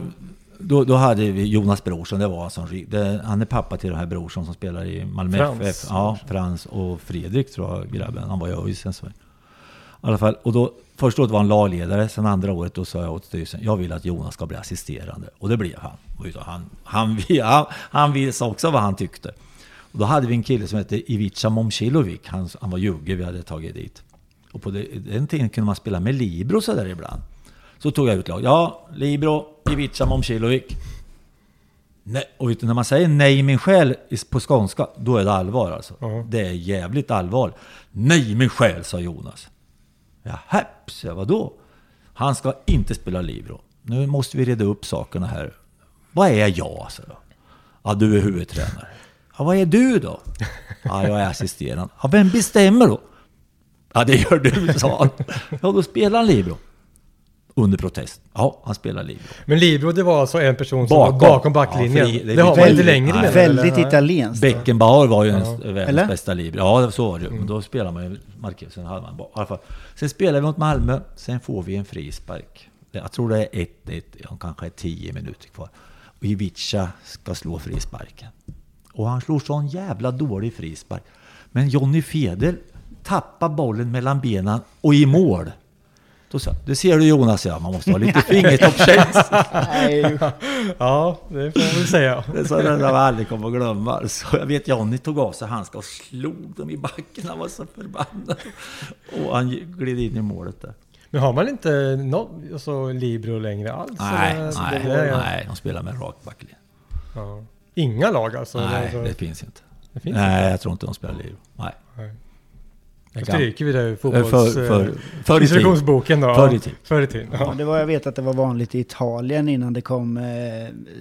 då, då hade vi Jonas Brorsson, det var som det, Han är pappa till den här Brorsson som spelar i Malmö Frans FF. Ja, Frans och Fredrik tror jag grabben. Han var i ÖIS så. I alla fall, och då, första året var han lagledare, sen andra året då sa jag åt styrelsen, jag vill att Jonas ska bli assisterande. Och det blev han. Han, han, <laughs> han, han visade också vad han tyckte. Och då hade vi en kille som hette Ivica Momcilovic, han, han var jugge vi hade tagit dit. Och på det, den tiden kunde man spela med Libro så där ibland. Så tog jag ut lag. Ja, Libro, Ivica Momcilovic. Nej, och vet du, när man säger nej min själ på skånska, då är det allvar alltså. Ja. Det är jävligt allvar. Nej min själ, sa Jonas. Ja, häps, ja, vadå? Han ska inte spela Libro. Nu måste vi reda upp sakerna här. Vad är jag, sa jag. Ja, du är huvudtränare. Ja, vad är du då? Ja, jag är assisterande. Ja, vem bestämmer då? Ja, det gör du, sa han. Ja, då spelar han Libro. Under protest. Ja, han spelar Libro. Men Libro det var alltså en person som Bakom. var bakom backlinjen. Ja, det, det har man väldigt- inte längre nej. med. Väldigt italienskt. Beckenbauer var ju en Eller? världens bästa Libro. Ja, så var det ju. Men då spelar man ju Marquez. Sen hade man bara, i alla fall. Sen spelar vi mot Malmö. Sen får vi en frispark. Jag tror det är 1-1. Ja, kanske är 10 minuter kvar. Och Ivica ska slå frisparken. Och han slår sån jävla dålig frispark. Men Jonny Fedel tappar bollen mellan benen och i mål. Då sa jag, det ser du Jonas, ja, man måste ha lite fingertoppskänsla. <laughs> Ja, det får man väl säga. Det sådana där man aldrig kommer att glömma. Så jag vet Johnny tog av sig handskar och slog dem i backen. Han var så förbannad. Och han gled in i målet där. Men har man inte något, alltså Libro längre alls? Nej, eller? nej, Det nej, de spelar med rak backlinje. Ja. Inga lag alltså? Nej, alltså, det finns inte. det finns Nej, inte. jag tror inte de spelar Libro. Nej. Nej. Det Då kan- stryker vi det ur Eh, fotbolls... För, för, för i tid. instruktionsboken då. Förr i tiden. Förr i tiden. Ja, Ja. det var, jag vet att det var vanligt i Italien innan det kom eh,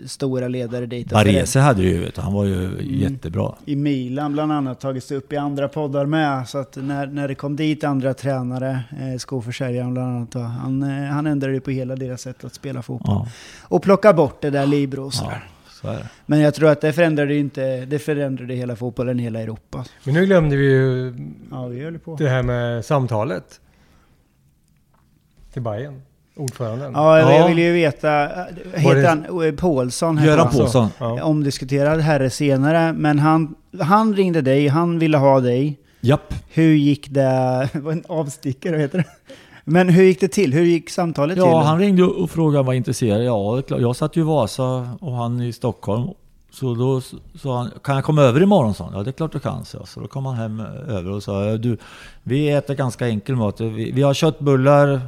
stora ledare dit. Barese hade ju, vet du, han var ju Mm. jättebra. I Milan bland annat tagits upp i andra poddar med. Så att när, när det kom dit andra tränare, eh, skoförsäljaren bland annat, då, han, eh, han ändrade ju på hela deras sätt att spela fotboll. Ja, Och plocka bort det där Libro och ja, sådär. så är det. Men jag tror att det förändrade inte, det förändrade hela fotbollen i hela Europa. Men nu glömde vi ju Ja, vi på. det här med samtalet. Till Bayern ordföranden. Ja, jag, Ja. jag vill ju veta, heter det- han eh, Paulsson? Göran han. Paulsson. Ja. Omdiskuterad herre senare, men han, han ringde dig, han ville ha dig. Japp. Hur gick det? <laughs> Var en avstickare, vad heter det? Men hur gick det till? Hur gick samtalet till? Ja, han ringde och frågade om jag var intresserad. Ja, jag satt ju i Vasa och han i Stockholm. Så då sa han, kan jag komma över imorgon? sa han. Ja, det är klart du kan, så. så då kom han hem över och sa, "Ja, du, vi äter ganska enkel mat. Vi, vi har köttbullar,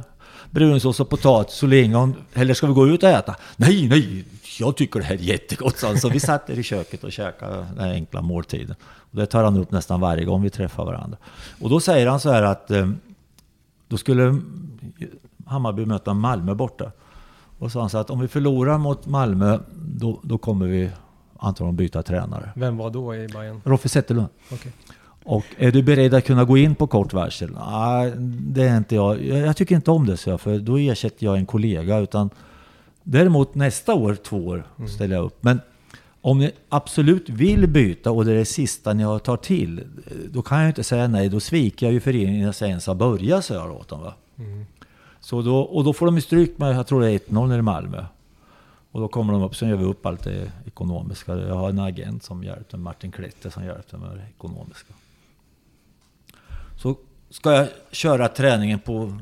brunsås och potatis och lingon. Eller ska vi gå ut och äta? Nej, nej, jag tycker det här är jättegott, han. Så vi satt där i köket och käkade den här enkla måltiden. Och det tar han upp nästan varje gång vi träffar varandra. Och då säger han så här att eh, då skulle Hammarby möta Malmö borta. Och så han sa att om vi förlorar mot Malmö, då, då kommer vi antagligen byta tränare. Vem var då i Bayern? Roffe Zetterlund. Okej. Och är du beredd att kunna gå in på kort varsel? Nej, det är inte jag. Jag tycker inte om det, så jag, för då ersätter jag en kollega. Utan däremot nästa år, två år, ställer jag upp. Men Om ni absolut vill byta och det är det sista ni har tar till, då kan jag inte säga nej. Då sviker jag ju föreningen innan jag ens har börjat, sa jag åt dem. Va? Så då, och då får de ju stryk med, jag tror det är 1-0 nere i Malmö. Och då kommer de upp, sen gör vi upp allt det ekonomiska. Jag har en agent som hjälpte Martin Klette som hjälpte med det ekonomiska. Ska jag köra träningen på,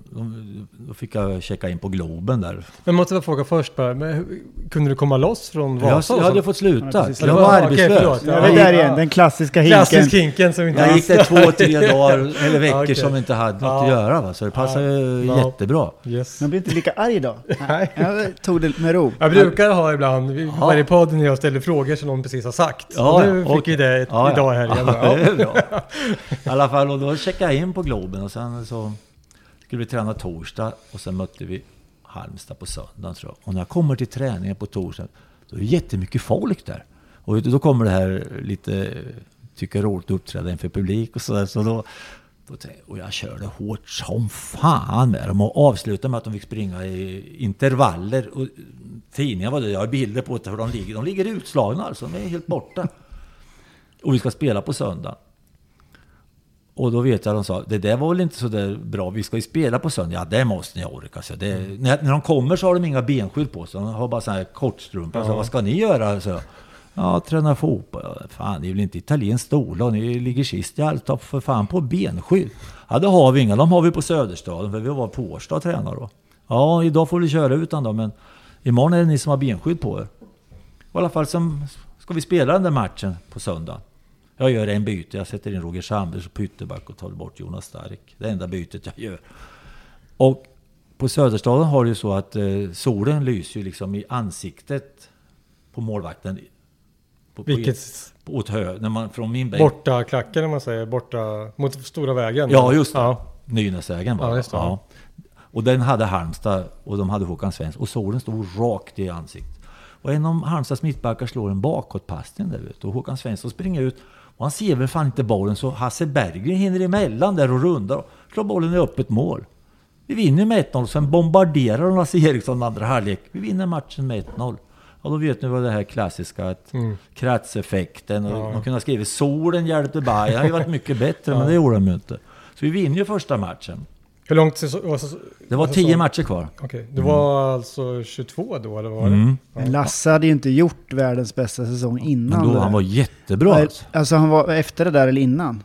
då fick jag checka in på Globen där. Men måste jag fråga först bara, men hur, kunde du komma loss från Jag, Vasa? och jag hade fått sluta. Ja, jag var Okej, arbetslös. förlåt. Jag Ja, är gick- där igen, den klassiska hinken. Klassisk hinken som inte Jag gick där två, tre dagar eller veckor <laughs> okej. som inte hade något Ja. att göra. Va? Så det passade ju Ja. jättebra. Yes. Man blir inte lika arg då. <laughs> Nej. Jag tog det med ro. Jag brukar ha ibland, Ja. varje podd när jag ställer frågor som någon precis har sagt. Ja, och nu fick okej. vi det Ja, ja. idag här igen. Ja, det är bra. <laughs> I alla fall, och då checkade jag in på Globen och sen så skulle vi träna torsdag och sen mötte vi Halmstad på söndagen tror jag. Och när jag kommer till träningen på torsdag, då är det jättemycket folk där. Och då kommer det här lite, tycker jag är roligt att uppträda inför publik och sådär. Så då, då och jag körde hårt som fan med dem och avslutade med att de fick springa i intervaller. Och tidningar var det, jag har bilder på det, för de ligger. De ligger utslagna alltså, de är helt borta. Och vi ska spela på söndag. Och då vet jag de sa, det där var väl inte så där bra, vi ska ju spela på söndag. Ja, det måste ni orka. Så det, när, när de kommer så har de inga benskydd på sig, de har bara sådana här kortstrumpor. Så vad ska ni göra? Så, ja, träna fotboll. Ja, Fan, ni är väl inte italienskt stola, ni ligger sist i allt. Ta för fan på benskydd. Ja, det har vi inga, de har vi på Söderstaden, för vi var på Årsta och tränade då. Ja, idag får vi köra utan dem, men imorgon är det ni som har benskydd på er. I alla fall så ska vi spela den där matchen på söndag. Jag gör en byte, jag sätter in Roger Sandberg på ytterback och tar bort Jonas Stark. Det enda bytet jag gör. Och på Söderstaden har det ju så att eh, solen lyser ju liksom i ansiktet på målvakten. På, Vilket på, åt hö, när man från min bänk. borta klacken om man säger, borta mot stora vägen. Ja, just det. Ja. Nynäsvägen var Ja, det. Ja. Och den hade Halmstad och de hade Håkan Svensson. Och solen stod rakt i ansiktet. Och en av Halmstads mittbackar slår en bakåtpassning där ute. Och Håkan Svensson springer ut. Och han ser väl fan inte bollen så Hasse Berggren hinner emellan där och rundar. Och slår bollen i öppet mål. Vi vinner med 1-0. Sen bombarderar de Lasse Eriksson andra halvlek. Vi vinner matchen med 1-0. Ja, då vet ni vad det här klassiska, att Mm. kratseffekten. Och Ja. De kunde ha skrivit solen hjälpte Bayern. Det hade ju varit mycket bättre, men det gjorde de ju inte. Så vi vinner ju första matchen. Hur långt säsong, var säsong, Det var tio matcher kvar. Okej, det var alltså 22 då eller vad var det? Mm. Men Lasse hade ju inte gjort världens bästa säsong innan. Men då, det han var jättebra alltså. Alltså han var efter det där eller innan?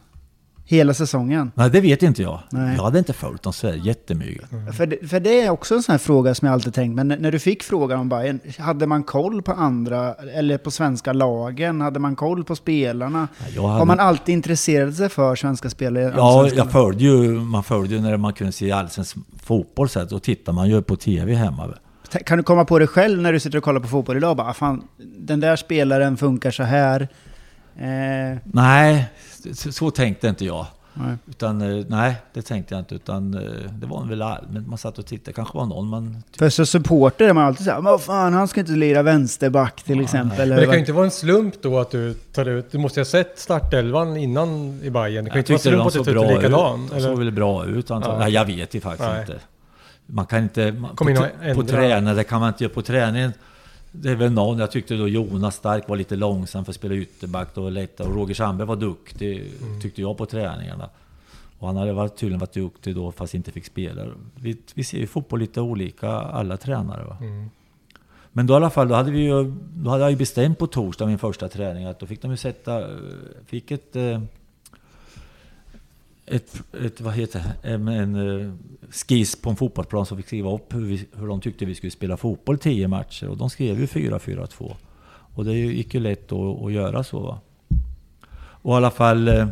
Hela säsongen? Nej, det vet inte jag. Nej. Jag hade inte följt dem så här jättemycket. För, det, för det är också en sån här fråga som jag alltid tänkt, men när, du fick frågan om Bayern, hade man koll på andra, eller på svenska lagen? Hade man koll på spelarna? Jag hade, Har man alltid intresserat sig för svenska spelare? ja, jag följde ju, man följde ju när man kunde se allsvensk fotboll så här, då tittar man ju på tv hemma. Kan du komma på det själv när du sitter och kollar på fotboll idag? Bara, "Ah, fan, den där spelaren funkar så här. Eh, Nej, så, så tänkte inte jag. nej. Utan, eh, nej, det tänkte jag inte. Utan eh, det var väl allmänt. Man satt och tittade. kanske var någon man... För som supporter är man alltid såhär, men vad fan, han ska inte lira vänsterback till exempel. Men det eller kan ju inte vara en slump då att du tar ut, du måste ju ha sett startelvan innan i Bayern. Det kan ju inte vara slump att du tar ut likadan. ut. De såg Eller? väl bra ut antagligen. Ja. Nej, jag vet ju faktiskt Nej. inte. Man kan inte... Man, Kom på, på det kan man inte göra på träningen. Det är väl någon, jag tyckte då Jonas Stark var lite långsam för att spela ytterback. Då lättare. Och Roger Sandberg var duktig, Mm. tyckte jag, på träningarna. Och han hade varit, tydligen varit duktig då, fast inte fick spela. Vi, vi ser ju fotboll lite olika, alla tränare. Va? Mm. Men då i alla fall, då hade, vi ju, då hade jag ju bestämt på torsdag, min första träning, att då fick de ju sätta... Fick ett... eh, ett, ett vad heter det? En, en eh, skiss på en fotbollsplan som fick skriva upp hur, vi, hur de tyckte vi skulle spela fotboll tio matcher. Och de skrev ju 4-4-2. Och det gick ju lätt att, att göra så. Va? Och i alla fall... eh,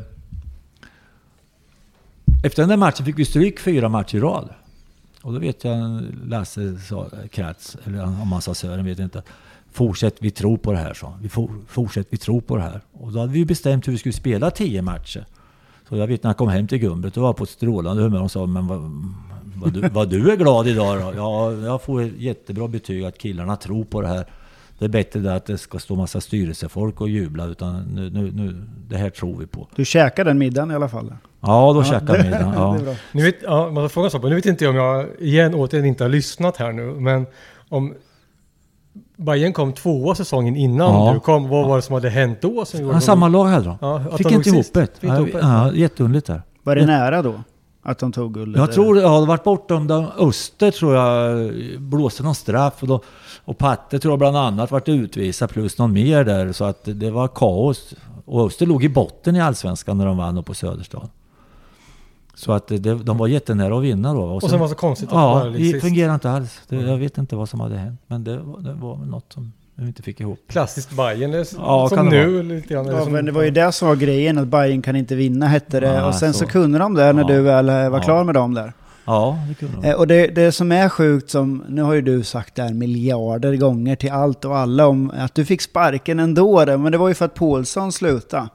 Efter den där matchen fick vi stryk fyra matcher i rad. Och då vet jag Lasse sa, Kratz, eller om han sa Sören, vet jag inte. Fortsätt, vi tror på det här, sa han. vi. for- Fortsätt, vi tror på det här. Och då hade vi ju bestämt hur vi skulle spela tio matcher. Så jag vet när jag kom hem till Gumbret, då var på ett strålande humör. De sa, men vad, vad, du, vad du är glad idag då? Ja, jag får ett jättebra betyg att killarna tror på det här. Det är bättre det att det ska stå massa styrelsefolk och jubla, utan nu, nu, nu, det här tror vi på. Du käkar den middagen i alla fall? Ja, då Ja, käkade <laughs> det- vi middag. det Ja. Nu vet, ja, man får fråga så, på. nu vet inte jag om jag igen återigen inte har lyssnat här nu, men om Bayern kom tvåa säsongen innan Ja. du kom. Vad var det som hade hänt då? Som gjorde Ja, de- samma lag hade de. Ja, Fick de inte ihop det. Ja, ja, jätteunderligt där. Var det nära då? Att de tog guldet? Jag tror det hade varit bortdömda Öster tror jag blåste någon straff och, då, och Patte tror jag bland annat varit utvisad plus någon mer där så att det var kaos. Och Öster låg i botten i Allsvenskan när de vann upp på Söderstad. Så att det, de var jättenära att vinna då. Och sen var det så konstigt att Ja, det sist. fungerade inte alls. Det, jag vet inte vad som hade hänt. Men det, var- det var något som vi inte fick ihop. Klassiskt Bayern, s- Ja, som nu lite grann. eller Ja, som- men det var ju det som var grejen, att Bayern kan inte vinna hette det. Ja, och sen så, så. kunde de det när Ja. du väl eh, var Ja. klar med dem där. Ja, det kunde de. Eh, och det, det som är sjukt, som, nu har ju du sagt det här miljarder gånger till allt och alla om att du fick sparken ändå, men det var ju för att Paulsson slutade.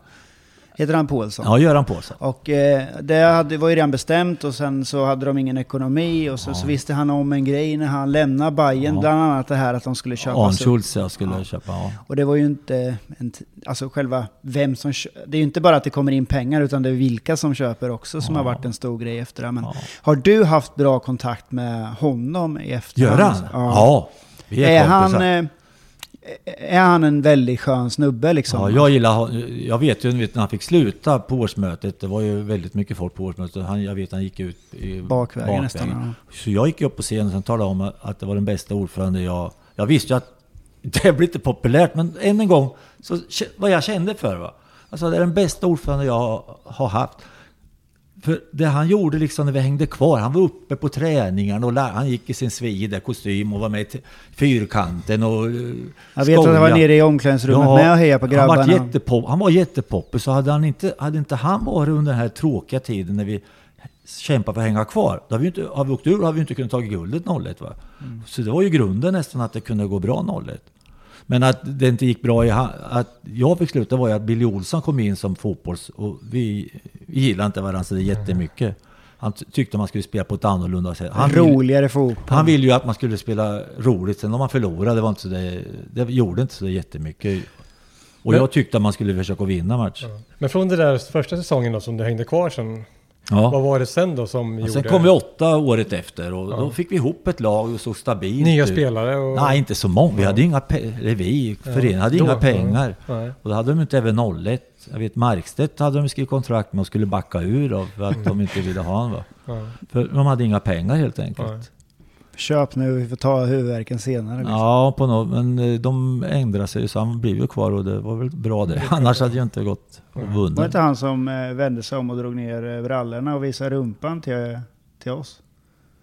Heter han Paulsson? Ja, Göran sig. Och eh, det hade, var ju redan bestämt och sen så hade de ingen ekonomi och så, så visste han om en grej när han lämnade Bayern, Ja. bland annat det här att de skulle köpas upp. Arnschultz jag skulle Ja. köpa. Ja. Och det var ju inte, en, alltså själva vem som Det är ju inte bara att det kommer in pengar utan det är vilka som köper också som Ja. har varit en stor grej efter det. Men Ja. har du haft bra kontakt med honom i efterhand? Göran? Ja. vi är, Är han, eh, är han en väldigt skön snubbe liksom? Ja, jag gillar Jag vet ju när han fick sluta på årsmötet. Det var ju väldigt mycket folk på årsmötet. Han, jag vet han gick ut i Bakvägen nästan, ja. Så jag gick upp på scenen och talade om att det var den bästa ordförande jag... Jag visste ju att <laughs> det blir inte populärt, men än en gång, så vad jag kände för va. Alltså det är den bästa ordförande jag har haft. För det han gjorde liksom när vi hängde kvar, han var uppe på träningarna och han gick i sin svida kostym och var med i fyrkanten och eh, Jag vet att han var nere i omklädningsrummet med och hejade på Han, var grabbarna. jättepop, han var jättepoppis, så hade, han inte, hade inte han varit under den här tråkiga tiden när vi kämpade för att hänga kvar, då har vi, inte, har vi åkt ur har vi inte kunnat ta guldet 01 va. Mm. Så det var ju grunden nästan att det kunde gå bra 01. Men att det inte gick bra i att jag fick sluta var ju att Billy Olsson kom in som fotbolls... Och vi, vi gillade inte varandra så det jättemycket. Han ty- tyckte man skulle spela på ett annorlunda sätt. Han ville- Roligare fotboll. han ville ju att man skulle spela roligt. Sen om man förlorade, det, var inte så det, det gjorde inte så jättemycket. Och Men- jag tyckte att man skulle försöka vinna match. Men från den där första säsongen då som du hängde kvar sen. Ja. Vad var det sen då som Och gjorde... sen kom vi åtta året efter och Ja. då fick vi ihop ett lag och såg stabilt Nya ut. spelare och... Nej, inte så många. Vi hade inga vi, föreningen hade då, inga ja. pengar. Och då hade de inte även 01. Jag vet Markstedt hade de skrivit kontrakt med och skulle backa ur då, för att de inte ville ha honom. Ja. För de hade inga pengar helt enkelt. Köp nu, vi får ta huvudvärken senare. Liksom. Ja, på något, men eh, de ändrade sig så han blev ju kvar och det var väl bra det. <laughs> Annars hade jag inte gått och Var det vunnit. inte han som eh, vände sig om och drog ner eh, brallorna och visade rumpan till, till oss?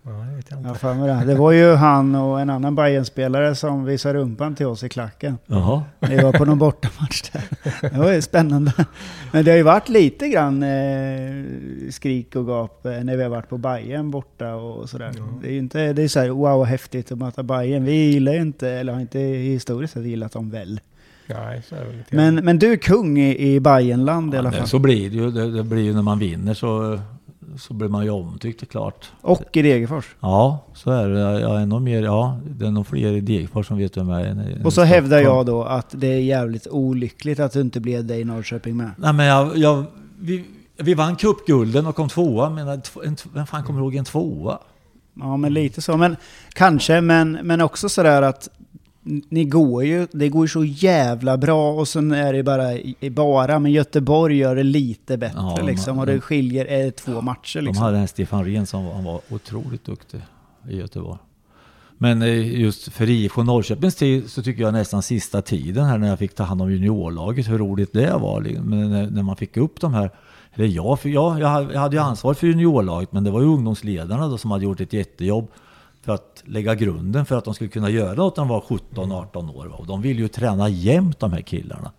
Ja, vet jag inte. det. Det var ju han och en annan Bayern-spelare som visade rumpan till oss i klacken. Jaha. Vi var på någon bortamatch där. Det var ju spännande. Men det har ju varit lite grann eh, skrik och gap eh, när vi har varit på Bayern borta och sådär. Det är ju inte, det är så här, wow häftigt att möta Bayern. Vi gillar ju inte, eller har inte historiskt sett gillat dem väl. Nej, så är det lite. Men, men du är kung i, i Bayernland i alla Ja, fall. så blir det ju. Det, det blir ju när man vinner så, så blir man ju omtyckt, det är klart. Och i Degerfors. Ja, så är det. Jag är nog mer, ja, det är nog fler i Degerfors som vet vem jag är. Och så hävdar jag då att det är jävligt olyckligt att du inte blev det i Norrköping med. Nej men jag, jag vi, vi vann cupgulden och kom tvåa. Men en, en, vem fan kommer ihåg en tvåa? Ja, men lite så. Men kanske, men, men också sådär att ni går ju, det går ju så jävla bra och sen är det bara, bara men Göteborg gör det lite bättre Ja, liksom och det skiljer är två matcher De liksom. hade en Stefan Rehn som var, han var otroligt duktig i Göteborg. Men eh, just för IFK Norrköpings tid så tycker jag nästan sista tiden här när jag fick ta hand om juniorlaget, hur roligt det var. Men när, när man fick upp de här, eller jag, för jag, jag hade- ju ansvar för juniorlaget men det var ju ungdomsledarna då som hade gjort ett jättejobb för att lägga grunden för att de skulle kunna göra något när de var 17-18 år. va. Och de vill ju träna jämt de här killarna.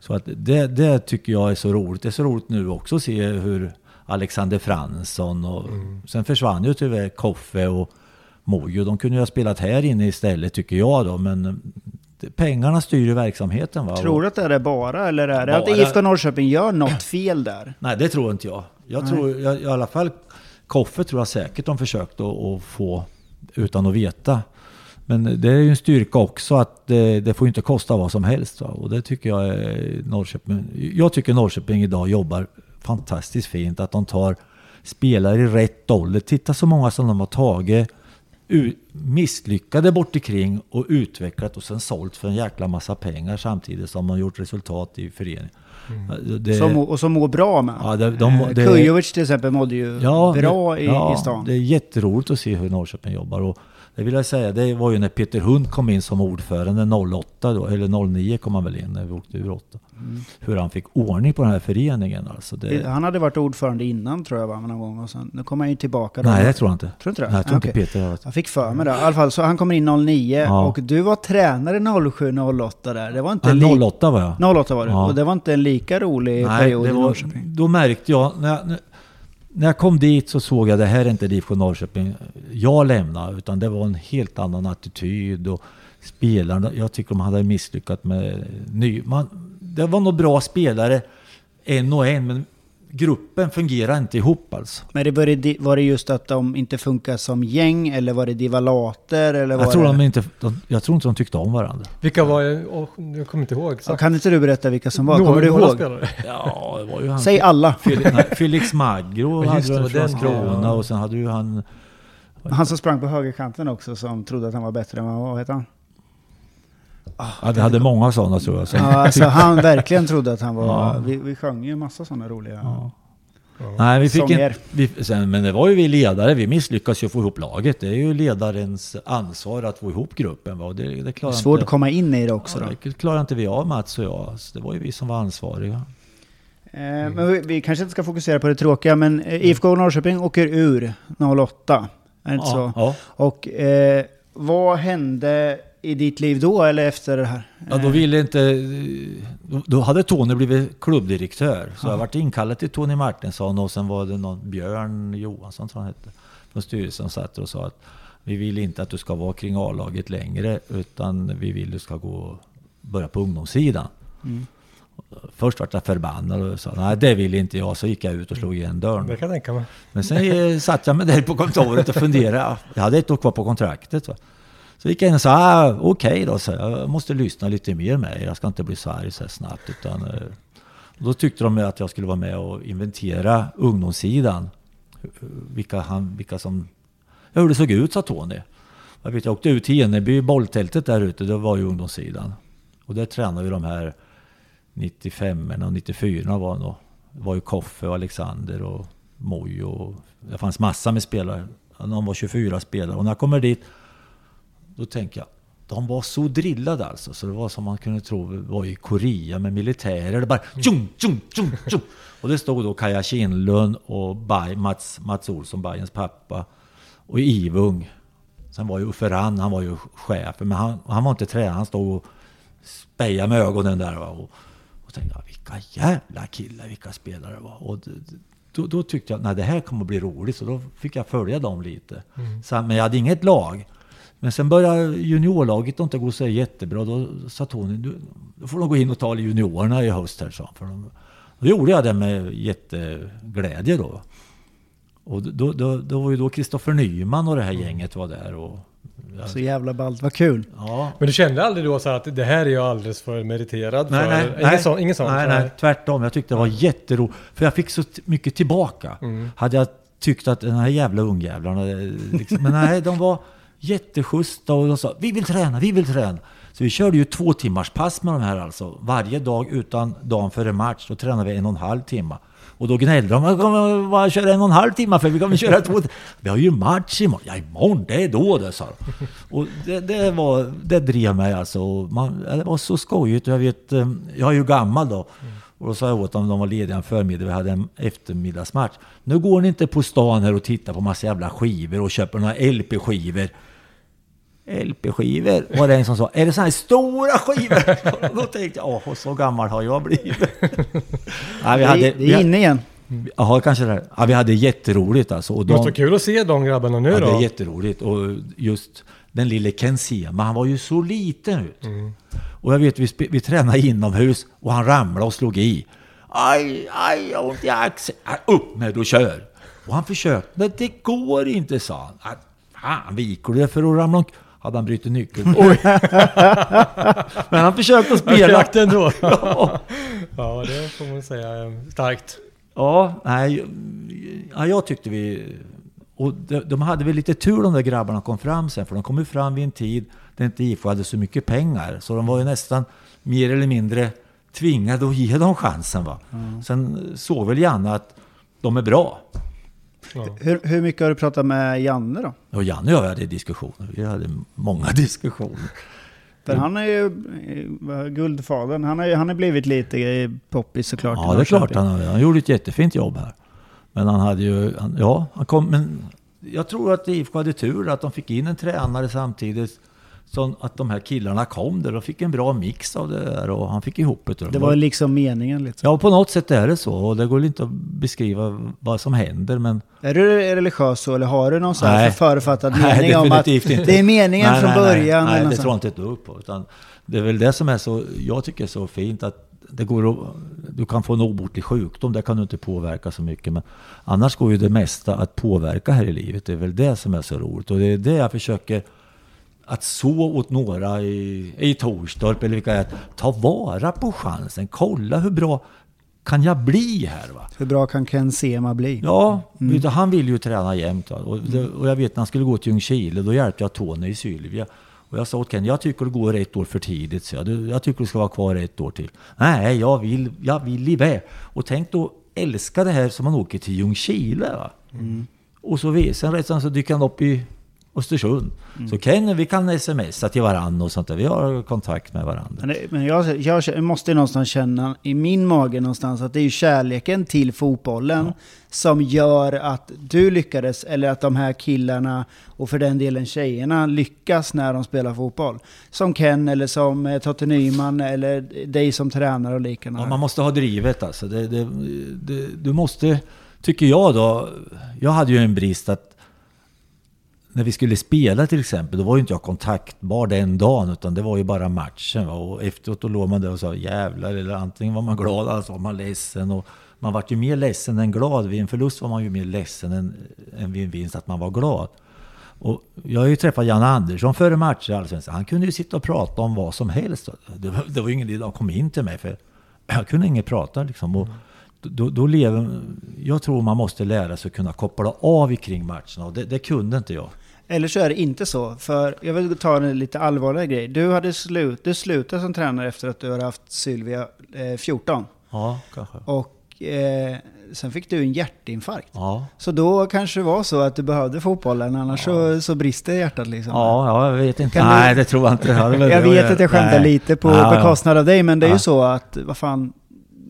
Så att det, det tycker jag är så roligt. Det är så roligt nu också att se hur Alexander Fransson och sen försvann ju tyvärr Koffe och Mojo. De kunde ju ha spelat här inne istället tycker jag då. Men pengarna styr ju verksamheten va. Tror du att det är bara eller är det att Bara. IFK Norrköping gör något fel där? Nej, det tror inte jag. Jag Nej. tror jag, i alla fall Koffe tror jag säkert de försökt att, att få utan att veta. Men det är ju en styrka också att det, det får inte kosta vad som helst. Va? Och det tycker jag är Norrköping. Jag tycker Norrköping idag jobbar fantastiskt fint. Att de tar spelare i rätt ålder. Titta så många som de har tagit misslyckade bort omkring och utvecklat och sen sålt för en jäkla massa pengar samtidigt som de gjort resultat i föreningen. Det, Som, och som mår bra med. Ja, det- de- Eh, det- Kujovic till exempel mådde ju Ja, bra i, ja, i stan. Det är jätteroligt att se hur Norrköping jobbar. Och det vill jag säga, det var ju när Peter Hund kom in som ordförande 08 då, eller 09 kom han väl in när vi åkte ur 8. Mm. Hur han fick ordning på den här föreningen alltså. Det, Han hade varit ordförande innan tror jag va, någon gång och sen, nu kommer han ju tillbaka. Då. nej, det tror jag inte. Tror du inte det? Nej, jag tror Okej. inte Peter har varit. Jag fick för mig det. I alla fall, så han kommer in 09 Ja. och du var tränare 07-08 där. Det var inte li- 08 var jag. 08 var det. Ja. Och det var inte en lika rolig Nej, period det i var, Norrköping. då märkte jag, när jag, när jag kom dit så såg jag det här är inte IFK Norrköping. Jag lämnar, utan det var en helt annan attityd och spelarna, jag tycker de hade misslyckats med ny, man, det var nog bra spelare, en och en, men gruppen fungerar inte ihop alltså. Men det var, det, var det just att de inte funkar som gäng eller var det divalater eller var Jag tror, det... de inte, de, jag tror inte de tyckte om varandra. Vilka var det? Jag kommer inte ihåg Ja, kan inte du berätta vilka som var? Några- Kommer du ihåg? spelare. Ja, det var ju han. Säg alla. Felix, nej, Felix Magro hade just det, var från den. Landskrona Ja. och sen hade du han Han som sprang på högerkanten också som trodde att han var bättre än vad vad heter han? Ja, vi hade många sådana tror jag. Så. Ja, alltså han verkligen trodde att han var... Ja. Vi, vi sjöng ju massa sådana roliga Ja. Nej, vi fick en, vi, sen, men det var ju vi ledare, vi misslyckades ju få ihop laget. Det är ju ledarens ansvar att få ihop gruppen. Va? Det, det Det är svårt inte, att komma in i det också då. ja, det klarar inte vi av Mats och jag. Så det var ju vi som var ansvariga. Eh, Men vi, vi kanske inte ska fokusera på det tråkiga, men eh, IFK Norrköping åker ur 08. Är det inte så? Ja. Och eh, vad hände i ditt liv då eller efter det här? ja, då ville inte... Då, hade Tony blivit klubbdirektör. Så jag varit inkallad till Tony Martinsson och sen var det någon Björn Johansson som han hette. Från styrelsen satt och sa att vi vill inte att du ska vara kring A-laget längre utan vi vill att du ska gå och börja på ungdomssidan. Mm. Först vart jag förbannad och sa nej det vill inte jag. Så gick jag ut och slog igen Det dörren. kan jag tänka mig. Men sen satt jag mig där på kontoret och funderade. Jag hade ett år kvar på kontraktet. Va? Så gick jag in och sa ah, okej då. Så jag måste lyssna lite mer med er. Jag ska inte bli så arg så här snabbt. Utan, eh. då tyckte de att jag skulle vara med och inventera ungdomssidan. Vilka, han, vilka som... Ja, hur det såg ut sa Tony. Jag, vet, jag åkte ut till Eneby, bolltältet där ute. Det var ju ungdomssidan. Och där tränade vi de här 95 och 94 var det nog. Det var ju Koffe och Alexander och Mojo. det fanns massa med spelare. De var 24 spelare och när jag kommer dit då tänker jag de var så drillade alltså, så det var som man kunde tro var i Korea med militärer. Det bara tjung, tjung, tjung, tjung. Och det stod då Kaja Kindlund och Baj, Mats, Mats Olsson, Bajens pappa. Och Ivung. Sen var ju Uffe Rann, han var ju chef. Men han, han var inte tränare, han stod och spejade med ögonen där. Va? Och, och tänkte, "Ja, vilka jävla killar, vilka spelare det var. Och då, då tyckte jag, nej det här kommer att bli roligt. Så då fick jag följa dem lite. Så, men jag hade inget lag. Men sen började juniorlaget inte gå så jättebra. Då sa Tony, du, då får de gå in och ta juniorerna i höst här, sa. För de, då gjorde jag det med jätteglädje då. Och då, då, då var ju då Kristoffer Nyman och det här gänget var där. Och, ja, Så jävla ballt, vad kul. ja. Men du kände aldrig då så att det här är jag alldeles för meriterad Nej, för? nej, ingen nej. sån? Ingen sån nej, så nej, tvärtom. Jag tyckte det var jätteroligt. För jag fick så mycket tillbaka. Mm. Hade jag tyckt att den här jävla ungjävlarna... eh, Liksom, men nej, de var jätteschyssta och de sa vi vill träna, vi vill träna. Så vi körde ju två timmars pass med de här alltså. Varje dag utan dagen före match. Då tränade vi en och en halv timme. Och då gnällde de. "Jag kommer bara köra en och en halv timme för vi kommer köra två <laughs> Vi har ju match imorgon. Ja, imorgon det är då det, sa de. Och det, det, var, det drev mig alltså. Man, det var så skojigt. Jag vet, eh, jag är ju gammal då. Och då sa jag åt dem, de var lediga en förmiddag, vi hade en eftermiddagsmatch. Nu går ni inte på stan här och tittar på massa jävla skivor och köper några LP-skivor. LP-skivor var det en som sa. Är det sådana här stora skivor? <laughs> Då tänkte jag, åh, så gammal har jag blivit. <laughs> ja, vi Det, hade, är- vi, det är inne igen. Jaha, kanske det. Ja, vi hade jätteroligt alltså. Och Det måste de, vara kul att se de grabbarna nu ja, det då. är jätteroligt. Och just den lille Ken Sema, han var ju så liten ut. Mm. Och jag vet, vi, vi tränade inomhus och han ramlade och slog i. Aj, aj, jag har ont i axeln. Upp med och kör. Och han försökte, men det går inte, sa han. Ja, Fan, viker du dig för att ramla omk-" Hade han brutit nyckeln. <laughs> Men han försökte spela. knackt <laughs> ändå. Ja. ja, det får man säga starkt. Ja, nej, ja, jag tyckte vi... och de, de hade väl lite tur de där grabbarna kom fram sen, för de kom ju fram vid en tid där inte IFK hade så mycket pengar. Så de var ju nästan mer eller mindre tvingade att ge dem chansen. Va? Sen såg väl Janne att de är bra. Ja. Hur, hur mycket har du pratat med Janne då? Och Janne och jag hade diskussioner. Vi hade många <laughs> diskussioner. För han är ju eh, guldfadern. Han har han blivit lite poppis såklart. Ja, det är klart. Han, han gjorde ett jättefint jobb här. Men han hade ju... Han, ja, han kom... Men jag tror att IFK hade tur att de fick in en tränare samtidigt. Så att de här killarna kom där och fick en bra mix av det där och han fick ihop det. Det var liksom meningen lite. Ja, på något sätt är det så. Och det går inte att beskriva vad som händer. Men Är du religiös så eller har du någon sån här Nej. förutfattad <laughs> Nej, mening om att inte. det är meningen Nej, från nej, nej. början? Nej, eller det tror jag inte ett dugg på. Utan det är väl det som är så, jag tycker är så fint att det går att, du kan få en obotlig sjukdom, det kan du inte påverka så mycket. Men annars går ju det mesta att påverka här i livet. Det är väl det som är så roligt. Och det är det jag försöker att så åt några i, i Torstorp eller vilka är. Ta vara på chansen. Kolla hur bra kan jag bli här va? Hur bra kan Ken Sema bli? Ja, utan han vill ju träna jämt. Och, det, och jag vet när han skulle gå till Ljungskile, då hjälpte jag Tony i Sylvia. Och jag sa åt Ken, jag tycker det går ett år för tidigt. Så jag, Du- jag tycker du ska vara kvar ett år till. Nej, jag vill, jag vill iväg. Och tänk då älska det här som man åker till Ljungskile. Va? Och så sen rätt så dyker han upp i Östersund. Så Ken, vi kan smsa till varandra och sånt där. Vi har kontakt med varandra. Men, men jag, jag måste någonstans känna i min mage någonstans att det är kärleken till fotbollen som gör att du lyckades, eller att de här killarna och för den delen tjejerna lyckas när de spelar fotboll. Som Ken eller som eh, Totte Nyman eller dig som tränare och liknande. Ja, man måste ha drivet alltså. Det, det, det, du måste, tycker jag då, jag hade ju en brist att när vi skulle spela till exempel, då var ju inte jag kontaktbar den dagen, utan det var ju bara matchen. Va? Och efteråt då låg man där och sa jävlar, eller antingen var man glad eller så var man ledsen. Och man var ju mer ledsen än glad. Vid en förlust var man ju mer ledsen än, än vid en vinst, att man var glad. Och jag har ju träffat Janne Andersson före matcher i Allsvenskan. Han kunde ju sitta och prata om vad som helst. Det var, det var ingen idé att komma in till mig, för jag kunde inget prata liksom. Och då, då lever, jag tror man måste lära sig att kunna koppla av kring matcherna och det, det kunde inte jag. Eller så är det inte så. För jag vill ta en lite allvarligare grej. Du hade slut, du slutade som tränare efter att du hade haft Sylvia eh, 14. Ja, kanske. Och eh, sen fick du en hjärtinfarkt. Ja, Så då kanske det var så att du behövde fotbollen, annars så, så brister hjärtat liksom. ja, ja jag vet inte. Kan du- Nej, det tror jag inte. Ja, Jag vet att jag skämtar Nej. lite på Ja, ja. bekostnad av dig, men det är Ja. ju så att, vad fan,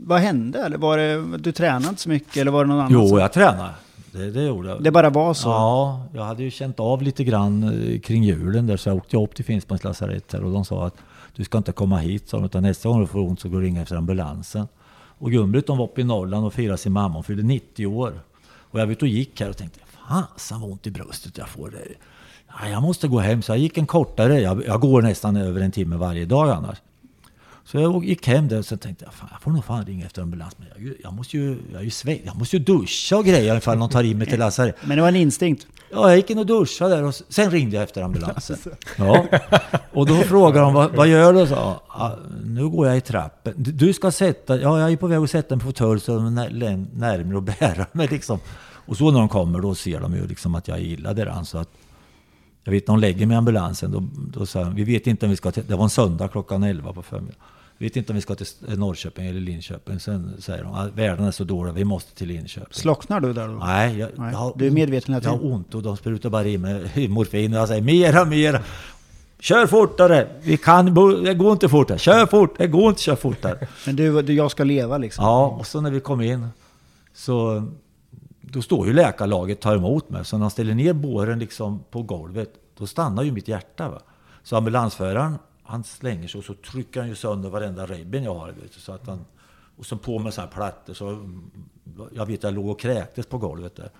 vad hände? Eller var det, du tränade inte så mycket, eller var det någon annan Jo, som- jag tränade. Det, det gjorde jag. Det bara var så? Ja, jag hade ju känt av lite grann eh, kring julen där så jag åkte upp till Finspångs lasarett och de sa att du ska inte komma hit sa de, utan nästa gång du får ont så går du ringa efter ambulansen. Och Gun-Britt var uppe i Norrland och firade sin mamma, hon fyllde 90 år. Och jag var ute och gick här och tänkte, fasen vad ont i bröstet jag får. Det. Ja, jag måste gå hem, så jag gick en kortare, jag, jag går nästan över en timme varje dag annars. Så jag gick hem där och så tänkte jag, fan, jag får nog fan ringa efter ambulans. Men jag, jag måste ju, jag är ju svett, jag måste ju duscha och grejer ifall någon tar in mig till <laughs> lasarett. Men det var en instinkt. Ja, jag gick in och duschade där och sen ringde jag efter ambulansen. Ja. Och då frågade de, vad, vad gör du? Sa, "Ja, nu går jag i trappen. Du, du ska sätta, ja jag är på väg att sätta en fåtölj så de är närmare att bära mig liksom. Och så när de kommer då ser de ju liksom att jag är illa däran. Så att, jag vet de lägger mig i ambulansen, då, då sa vi vet inte om vi ska till, det var en söndag klockan 11 på förmiddagen. Vet inte om vi ska till Norrköping eller Linköping. Sen säger de, att världen är så dålig, vi måste till Linköping. Slocknar du där då? Nej, jag, Nej, jag har du är medveten Jag har ont och de sprutar bara i mig <laughs> morfin och jag säger mera, mera. Kör fortare! Vi kan, det går inte fortare. Kör fort! Det går inte att köra fortare. <laughs> Men du, du, jag ska leva liksom? Ja, och så när vi kom in så då står ju läkarlaget tar emot mig. Så när han ställer ner båren liksom på golvet, då stannar ju mitt hjärta. Va? Så ambulansföraren, han slänger sig och så trycker han ju sönder varenda ribben jag har. Vet du, så att han, och så på med så här plattor. Så jag vet att jag låg och kräktes på golvet där.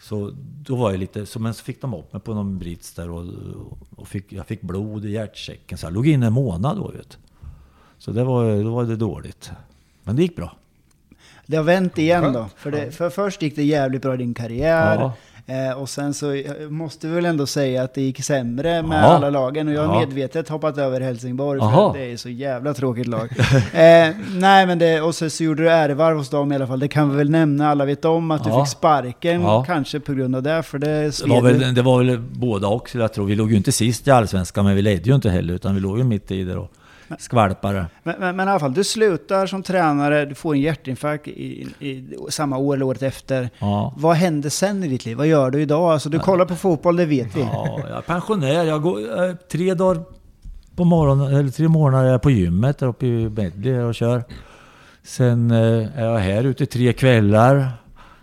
Så då var jag lite, så men så fick de upp mig på någon brits där och, och fick, jag fick blod i hjärtsäcken. Så jag låg inne en månad då vet. Så det var, då var det dåligt. Men det gick bra. Det har vänt igen då. För, det, för först gick det jävligt bra i din karriär. Ja. Eh, och sen så eh, måste vi väl ändå säga att det gick sämre med Ja. alla lagen. Och jag har medvetet hoppat över Helsingborg Jaha. för det är så jävla tråkigt lag. <laughs> eh, nej men det, och så, så gjorde du ärevarv hos dem i alla fall. Det kan vi väl nämna. Alla vet om att du fick sparken kanske på grund av det. För det Det var, väl, det var väl båda också, jag tror. Vi låg ju inte sist i Allsvenskan, men vi ledde ju inte heller, utan vi låg ju mitt i det och skvalpade. Men, men, men i alla fall, du slutar som tränare, du får en hjärtinfarkt i, i, samma år eller året efter. Ja. Vad händer sen i ditt liv? Vad gör du idag? Alltså du kollar på fotboll, det vet vi. Ja, jag är pensionär. Jag går eh, tre dagar på morgonen, eller tre månader är jag på gymmet där uppe i Medley och kör. Sen eh, är jag här ute tre kvällar.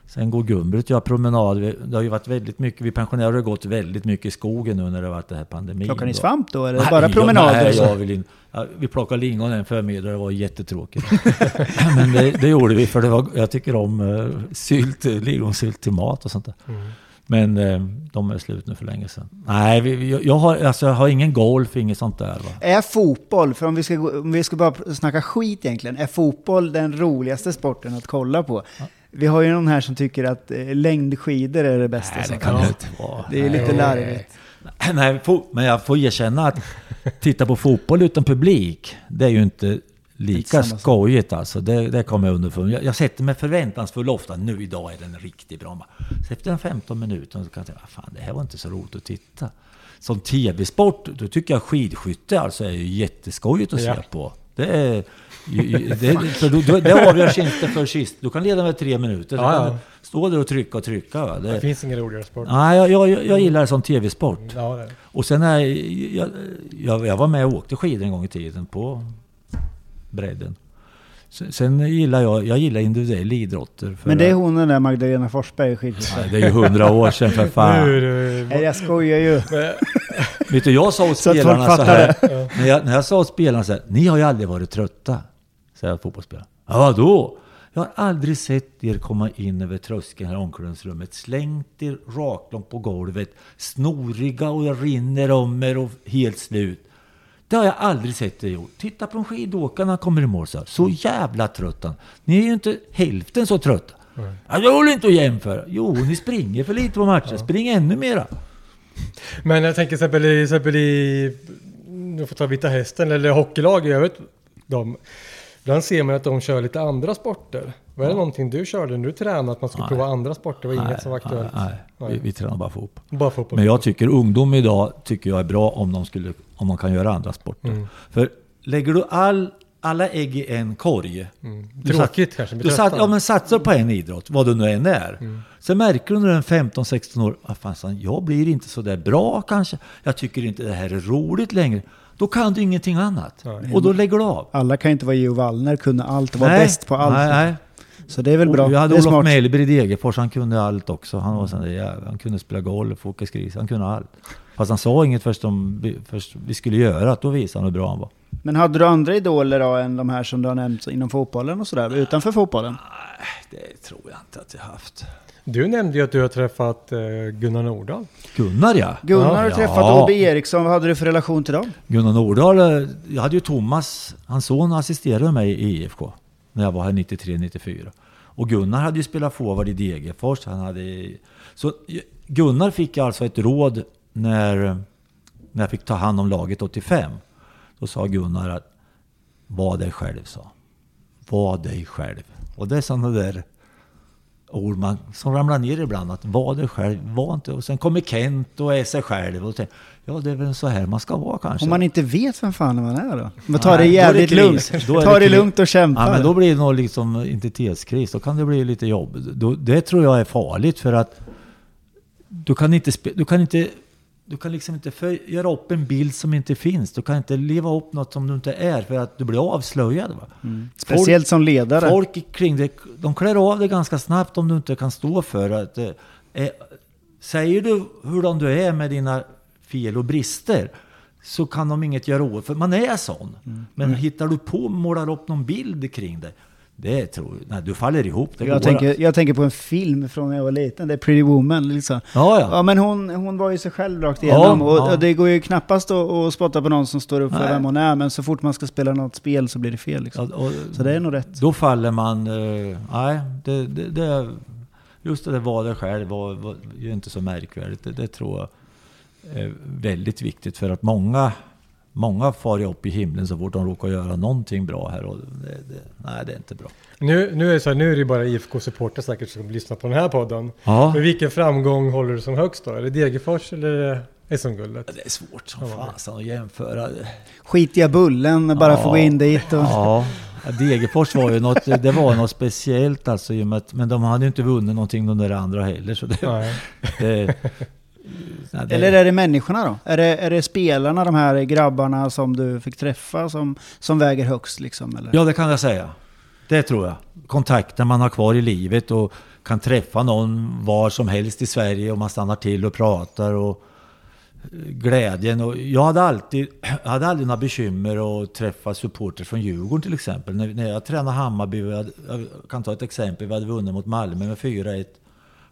Sen går Gumbrit och jag promenad. Det har ju varit väldigt mycket, vi pensionärer har gått väldigt mycket i skogen nu när det har varit det här pandemin. Plockar ni svamp då? Eller Nej, bara promenader? Nej, jag vill in, ja, vi plockade lingon en förmiddag, det var jättetråkigt. <laughs> Men det, det gjorde vi för det var, jag tycker om uh, sylt, lingonsylt till mat och sånt där. Men eh, de är slut nu för länge sedan. Nej, vi, vi- jag, har, alltså, jag har ingen golf, inget sånt där. Va? Är fotboll, för om vi, ska, om vi ska bara snacka skit egentligen, är fotboll den roligaste sporten att kolla på? Vi har ju någon här som tycker att eh, längdskidor är det bästa. Nej, det kan det inte vara. Det är lite larvigt. <clears throat> Nej, men jag får erkänna att titta på fotboll utan publik, det är ju inte lika sak. skojigt alltså. Det, det kommer jag underfund jag, jag sätter mig förväntansfull ofta. Nu idag är den riktigt bra. Så efter en 15 minuter så kan jag "Ah, fan det här var inte så roligt att titta. Som tv-sport, då tycker jag skidskytte alltså är ju jätteskojigt att Ja. se på. Det är... Det, för då, då, det avgörs inte för sist. Du kan leda med tre minuter. Så Ja, ja. du stå där och trycka och trycka. Va? Det Det, finns ingen roligare sport. nej, jag, jag, jag gillar det som tv-sport. Ja, det. Och sen är jag, jag, jag var med och åkte skidor en gång i tiden på bredden. Sen, sen gillar jag, jag gillar individuell idrotter. För Men det är hon den där Magdalena Forsberg. Nej, det är ju hundra år sedan för Nu fan. är det- Nej, jag skojar ju. Vet du, jag sa åt Så spelarna så fattar här. När jag, när jag sa åt spelarna så här. Ni har ju aldrig varit trötta. Säger fotbollsspelare. Ja, då? Jag har aldrig sett er komma in över tröskeln här i omklädningsrummet, slängt er raklångt på golvet, snoriga och det rinner om er och helt slut. Det har jag aldrig sett er gjort. Titta på en skidåkare när han kommer i mål så. Så jävla trött han. Ni är ju inte hälften så trötta. Ja, det håller inte att jämföra. Jo, ni springer för lite på matcher. Spring ännu mera. Men jag tänker till exempel i, exempel i nu får ta Vita Hästen eller hockeylag i övrigt. De, ibland ser man att de kör lite andra sporter. Var det någonting du körde när du tränade? Att man skulle Nej. prova andra sporter? Det var inget som var aktuellt? Nej, nej. Vi, Nej. vi tränar bara fotboll. Bara fotboll? Men jag tycker ungdom idag tycker jag är bra om de, skulle, om de kan göra andra sporter. Mm. För lägger du all, alla ägg i en korg. Mm. Tråkigt kanske? Du sat, ja, men satsar på en idrott, vad du nu än är. Mm. Sen märker du när du är 15-16 år, ah, fan, jag blir inte så där bra kanske. Jag tycker inte det här är roligt längre. Då kan du ingenting annat. Nej. Och då lägger du av. Alla kan inte vara Geo Wallner, kunna allt och vara Nej, bäst på allt. Nej, nej. Så det är väl bra. Och Vi hade Olof. Mellberg i Degerfors, han kunde allt också. Han, var sån där han kunde spela golf, åka skridskor, han kunde allt. Fast han sa inget först, om, vi- först vi skulle göra det, då visade han hur bra han var. Men hade du andra idoler då än de här som du har nämnt inom fotbollen och sådär, utanför fotbollen? Det tror jag inte att jag haft. Du nämnde ju att du har träffat eh, Gunnar Nordahl. Gunnar ja! Gunnar har du Ja. träffat, Åby Eriksson, vad hade du för relation till dem? Gunnar Nordahl, eh, jag hade ju Thomas, hans son assisterade mig i IFK. När jag var här 93-94. Och Gunnar hade ju spelat forward i Degerfors. Han hade, så eh, Gunnar fick alltså ett råd när, när jag fick ta hand om laget 85. Då sa Gunnar att var dig själv, sa Var dig själv. Och det är sådana där ord man, som ramlar ner ibland. Att var dig själv, var inte... Och sen kommer Kent och är sig själv. Och tänker, ja, det är väl så här man ska vara kanske. Om man inte vet vem fan man är då? Men ta Nej, det jävligt lugnt. Ta det kris. lugnt och kämpa. Ja, men då blir det nog liksom identitetskris. Då kan det bli lite jobb. Då, det tror jag är farligt för att du kan inte, du kan inte, du kan liksom inte för, göra upp en bild som inte finns. Du kan inte leva upp något som du inte är för att du blir avslöjad. Va? Mm. Speciellt som ledare. Folk kring dig, de klär av det ganska snabbt om du inte kan stå för att... Eh, eh, säger du hurdan du är med dina fel och brister så kan de inget göra åt för man är sån. Mm. Men hittar du på målar upp någon bild kring dig, det tror jag... Nej, du faller ihop. Det jag, tänker, jag tänker på en film från när jag var liten, det är Pretty Woman. Liksom. Ja, ja. Ja men hon, hon var ju sig själv rakt igenom. och, ja. och det går ju knappast att, att spotta på någon som står upp för Nej. vem hon är. Men så fort man ska spela något spel så blir det fel. Liksom. Ja, Så det är nog rätt. Då faller man... Eh, nej, det, det, det, just det där var det själv var, var ju inte så märkvärdigt. Det, det tror jag är väldigt viktigt för att många Många far ju upp i himlen så fort de råkar göra någonting bra här och det, det, nej det är inte bra. Nu, nu är det så här, nu är det bara IFK-supportrar säkert som lyssnar på den här podden. Ja, Men vilken framgång håller du som högst då? Är det Degerfors eller SM-guldet? det är svårt som Ja. fasen att jämföra. Skitiga bullen, bara få gå in dit och... Ja, Degerfors var ju något, det var något speciellt alltså, i och med att, men de hade ju inte vunnit någonting de där andra heller. Så det, Nej. det, nej, det, Eller är det människorna då? Är det, är det spelarna, de här grabbarna som du fick träffa, som, som väger högst liksom? Eller? Ja, det kan jag säga. Det tror jag. Kontakten man har kvar i livet och kan träffa någon var som helst i Sverige och man stannar till och pratar och eh, glädjen. Och jag hade alltid, <clears throat> jag hade aldrig några bekymmer att träffa supporters från Djurgården till exempel. När, när jag tränade Hammarby, hade, jag kan ta ett exempel, vi hade vunnit mot Malmö med 4-1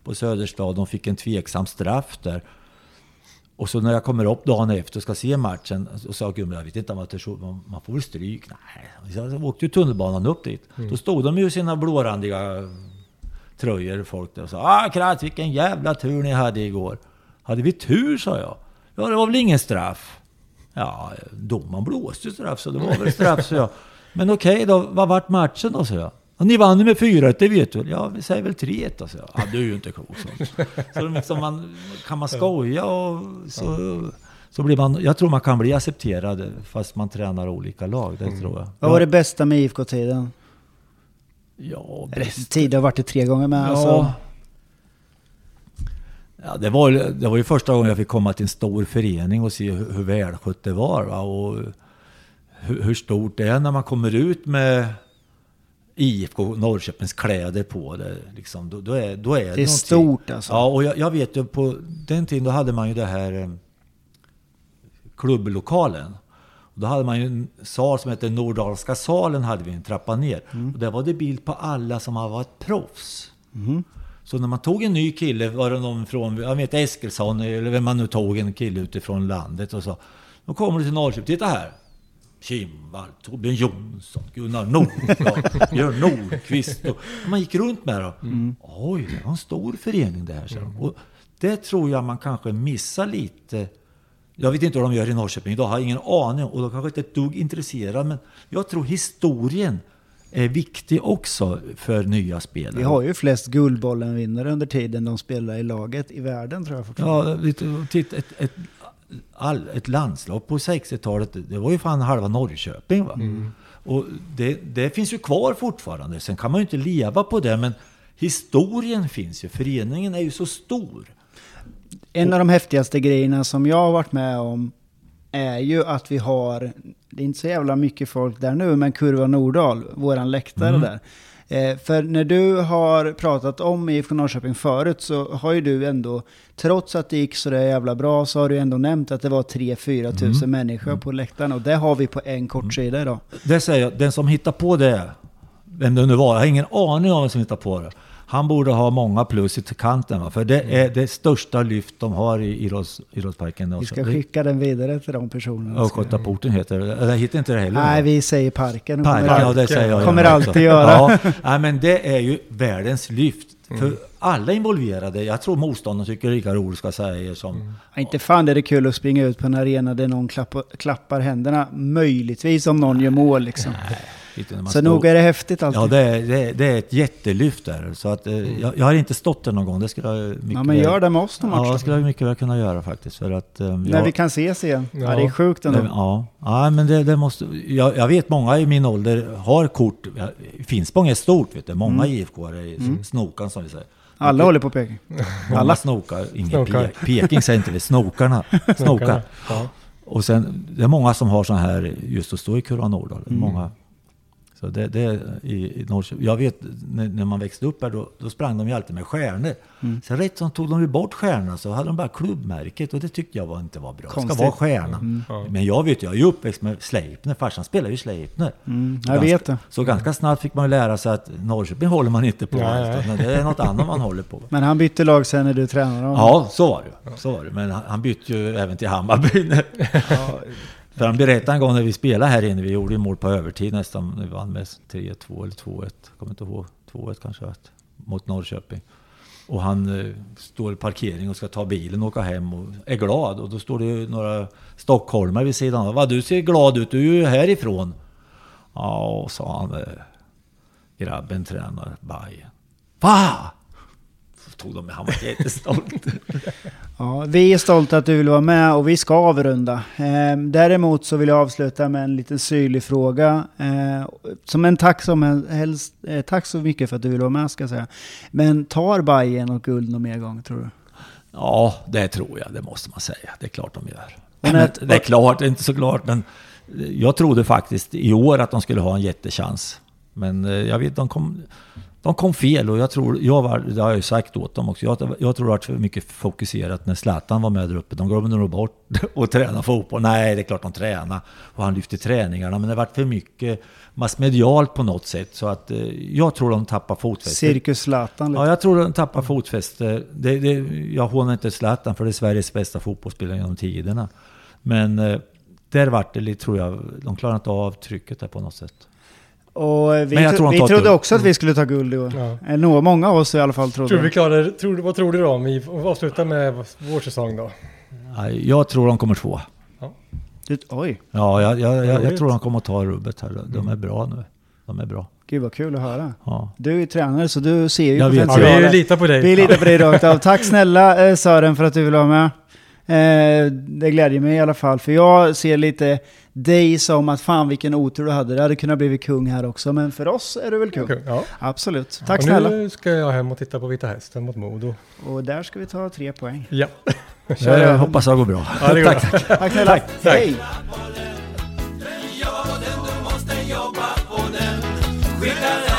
på Söderstad. De fick en tveksam straff där. Och så när jag kommer upp dagen efter och ska se matchen och sa gubben, jag vet inte om så, man, man får väl stryk. Nej, jag åkte ju tunnelbanan upp dit. Då stod de ju i sina blårandiga tröjor, folk där och sa ah Kratz, vilken jävla tur ni hade igår. Hade vi tur, sa jag. Ja, det var väl ingen straff. Ja, domaren blåste straff, så det var väl straff, så jag. Men okej då, vad vart matchen då, sa jag. Och ni vann ju med 4 det vet du väl? Ja, vi säger väl 3 då, sa jag. Ja, du är ju inte klok, så. så liksom man, kan man skoja och så, så blir man... Jag tror man kan bli accepterad fast man tränar olika lag, det tror jag. Vad var det bästa med IFK-tiden? Ja, Eller tid har varit det tre gånger med. Ja. Alltså. Ja, det, var, det var ju första gången jag fick komma till en stor förening och se hur, hur välskött det var. Va? Och hur, hur stort det är när man kommer ut med IFK Norrköpings kläder på det. Liksom, då, då är, då är det är någonting. stort alltså. Ja, och jag, jag vet ju på den tiden då hade man ju det här eh, klubblokalen. Och då hade man ju en sal som hette Nordalska salen, hade vi en trappa ner. Och där var det bild på alla som har varit proffs. Så när man tog en ny kille, var det någon från, jag vet Eskilsson, eller vem man nu tog, en kille utifrån landet och så. Då kommer du till Norrköping, titta här! Kimvall, Torbjörn Jonsson, Gunnar Nordblad, <laughs> Björn Nordqvist. Och man gick runt med dem. Oj, det var en stor förening det här. Så. Och det tror jag man kanske missar lite. Jag vet inte vad de gör i Norrköping idag, har ingen aning. Och de kanske inte är ett dugg intresserade. Men jag tror historien är viktig också för nya spelare. Vi har ju flest Guldbollen-vinnare under tiden de spelar i laget i världen tror jag fortfarande. Ja, titta, ett, ett, all, ett landslag på 60-talet, det var ju fan halva Norrköping. Va? Och det, det finns ju kvar fortfarande. Sen kan man ju inte leva på det, men historien finns ju. Föreningen är ju så stor. En av de häftigaste grejerna som jag har varit med om är ju att vi har, det är inte så jävla mycket folk där nu, men Kurva Nordahl, våran läktare där. Eh, för när du har pratat om IFK Norrköping förut så har ju du ändå, trots att det gick så där jävla bra, så har du ändå nämnt att det var 3-4 tusen människor på läktaren. Och det har vi på en kort sida idag. Det säger jag, den som hittar på det, vem det nu var, jag har ingen aning om vem som hittar på det. Han borde ha många plus i kanten. Va? För det är det största lyft de har i idrotts, idrottsparken. Vi ska skicka den vidare till de personerna. Östgötaporten heter det. Eller heter inte det heller? Nej, vi säger parken. Parken, kommer ja det säger jag Kommer alltid också. göra. Ja, nej, men det är ju världens lyft. För alla involverade, jag tror motståndaren tycker det är lika roligt ska jag säga som... Ja, Inte fan är det kul att springa ut på en arena där någon klappar, klappar händerna. Möjligtvis om någon gör mål liksom. man Så står- nog är det häftigt alltid. Ja, det är, det, är, det är ett jättelyft där. Så att, eh, jag, jag har inte stått där någon gång. Det skulle jag mycket Ja, men gör det med oss någon Ja, match. det skulle jag mycket väl kunna göra faktiskt. För att, eh, När jag- vi kan ses igen. Ja, Ja. det är sjukt ändå. Ja, ja men det, det måste... Jag, jag vet många i min ålder har kort. Ja, Finspång är stort, vet du. Många IFK är i snokan som vi säger. Alla håller på Peking. Många alla. <laughs> snokar. Ingen Snokar. Pe Peking säger inte vi, <laughs> snokarna. Snokar. Ja. Och sen, det är många som har så här, just att stå i Kurva Nordahl. Många. Så det, det i, i Norrköping. Jag vet, när, när man växte upp här, då, då sprang de ju alltid med stjärnor. Sen rätt som tog de ju bort stjärnorna så hade de bara klubbmärket och det tyckte jag var, inte var bra. Det ska vara stjärna. Ja. Men jag vet jag är ju uppväxt med Sleipner. Farsan spelar ju Sleipner. Mm, Så jag ganska, vet det. Så ganska snabbt fick man ju lära sig att Norrköping håller man inte på. Nej, nej. utan det är något annat man håller på. <laughs> Men han bytte lag sen när du tränade honom. Ja, så var det. Så var det. Men han, han bytte ju även till Hammarby. <laughs> För han berättade en gång när vi spelade här inne, vi gjorde ju mål på övertid nästan, vi vann med 3-2 eller 2-1, kommer inte ihåg, 2-1 kanske, mot Norrköping. Och han eh, står i parkering och ska ta bilen och åka hem och är glad. Och då står det ju några stockholmare vid sidan av. Vad du ser glad ut, du är ju härifrån. Ja, sa han. eh, Grabben tränar Bajen. Va? Tog de med, han var jättestolt. <laughs> Ja, vi är stolta att du vill vara med och vi ska avrunda. Eh, däremot så vill jag avsluta med en liten syrlig fråga. Eh, som en tack, som helst, eh, tack så mycket för att du vill vara med ska jag säga. Men tar Bayern och guld någon mer gång tror du? Ja, det tror jag. Det måste man säga. Det är klart de gör. Men det är klart, det är inte så klart. Men jag trodde faktiskt i år att de skulle ha en jättechans. Men eh, jag vet, de kom, de kom fel och jag tror, jag var, det har jag ju sagt åt dem också, jag, jag tror det var för mycket fokuserat när Zlatan var med där uppe. De glömde nog bort <laughs> att träna fotboll. Nej, det är klart de tränar och han lyfte träningarna, men det var för mycket massmedialt på något sätt. Så att eh, jag tror de tappar fotfästet. Cirkus Zlatan lite. Ja, jag tror den tappar fotfäste. Det, det, jag hånar inte Zlatan för det är Sveriges bästa fotbollsspelare genom tiderna. Men eh, där vart det tror jag, de klarar inte av trycket där på något sätt. Och vi, Men jag tro, vi trodde också att vi skulle ta guld i år. Ja. Eh, Några, många av oss i alla fall trodde Tror vi klarar, tror, vad tror du då? Om vi avslutar med vår säsong då? Nej, Jag tror de kommer två. Du, oj, Ja, jag, jag, jag, jag Roligt. tror de kommer att ta rubbet här. De är bra nu. De är bra. gud vad kul att höra. Ja. Du är ju tränare så du ser ju vet. Ja, potentialen. vi litar på dig. Vi litar på dig rakt av. Tack snälla eh, Sören för att du vill vara med. Eh, det glädjer mig i alla fall, för jag ser lite dig som att fan vilken otur du hade. Det hade kunnat bli kung här också, men för oss är du väl kung? Okej, Ja. Absolut. Tack och snälla. nu ska jag hem och titta på Vita Hästen mot Modo. Och där ska vi ta tre poäng. Ja. <laughs> Kör Jag hoppas det går bra. Ja, det går bra. Tack snälla. Hej! Ja, den du måste jobba på den Skickar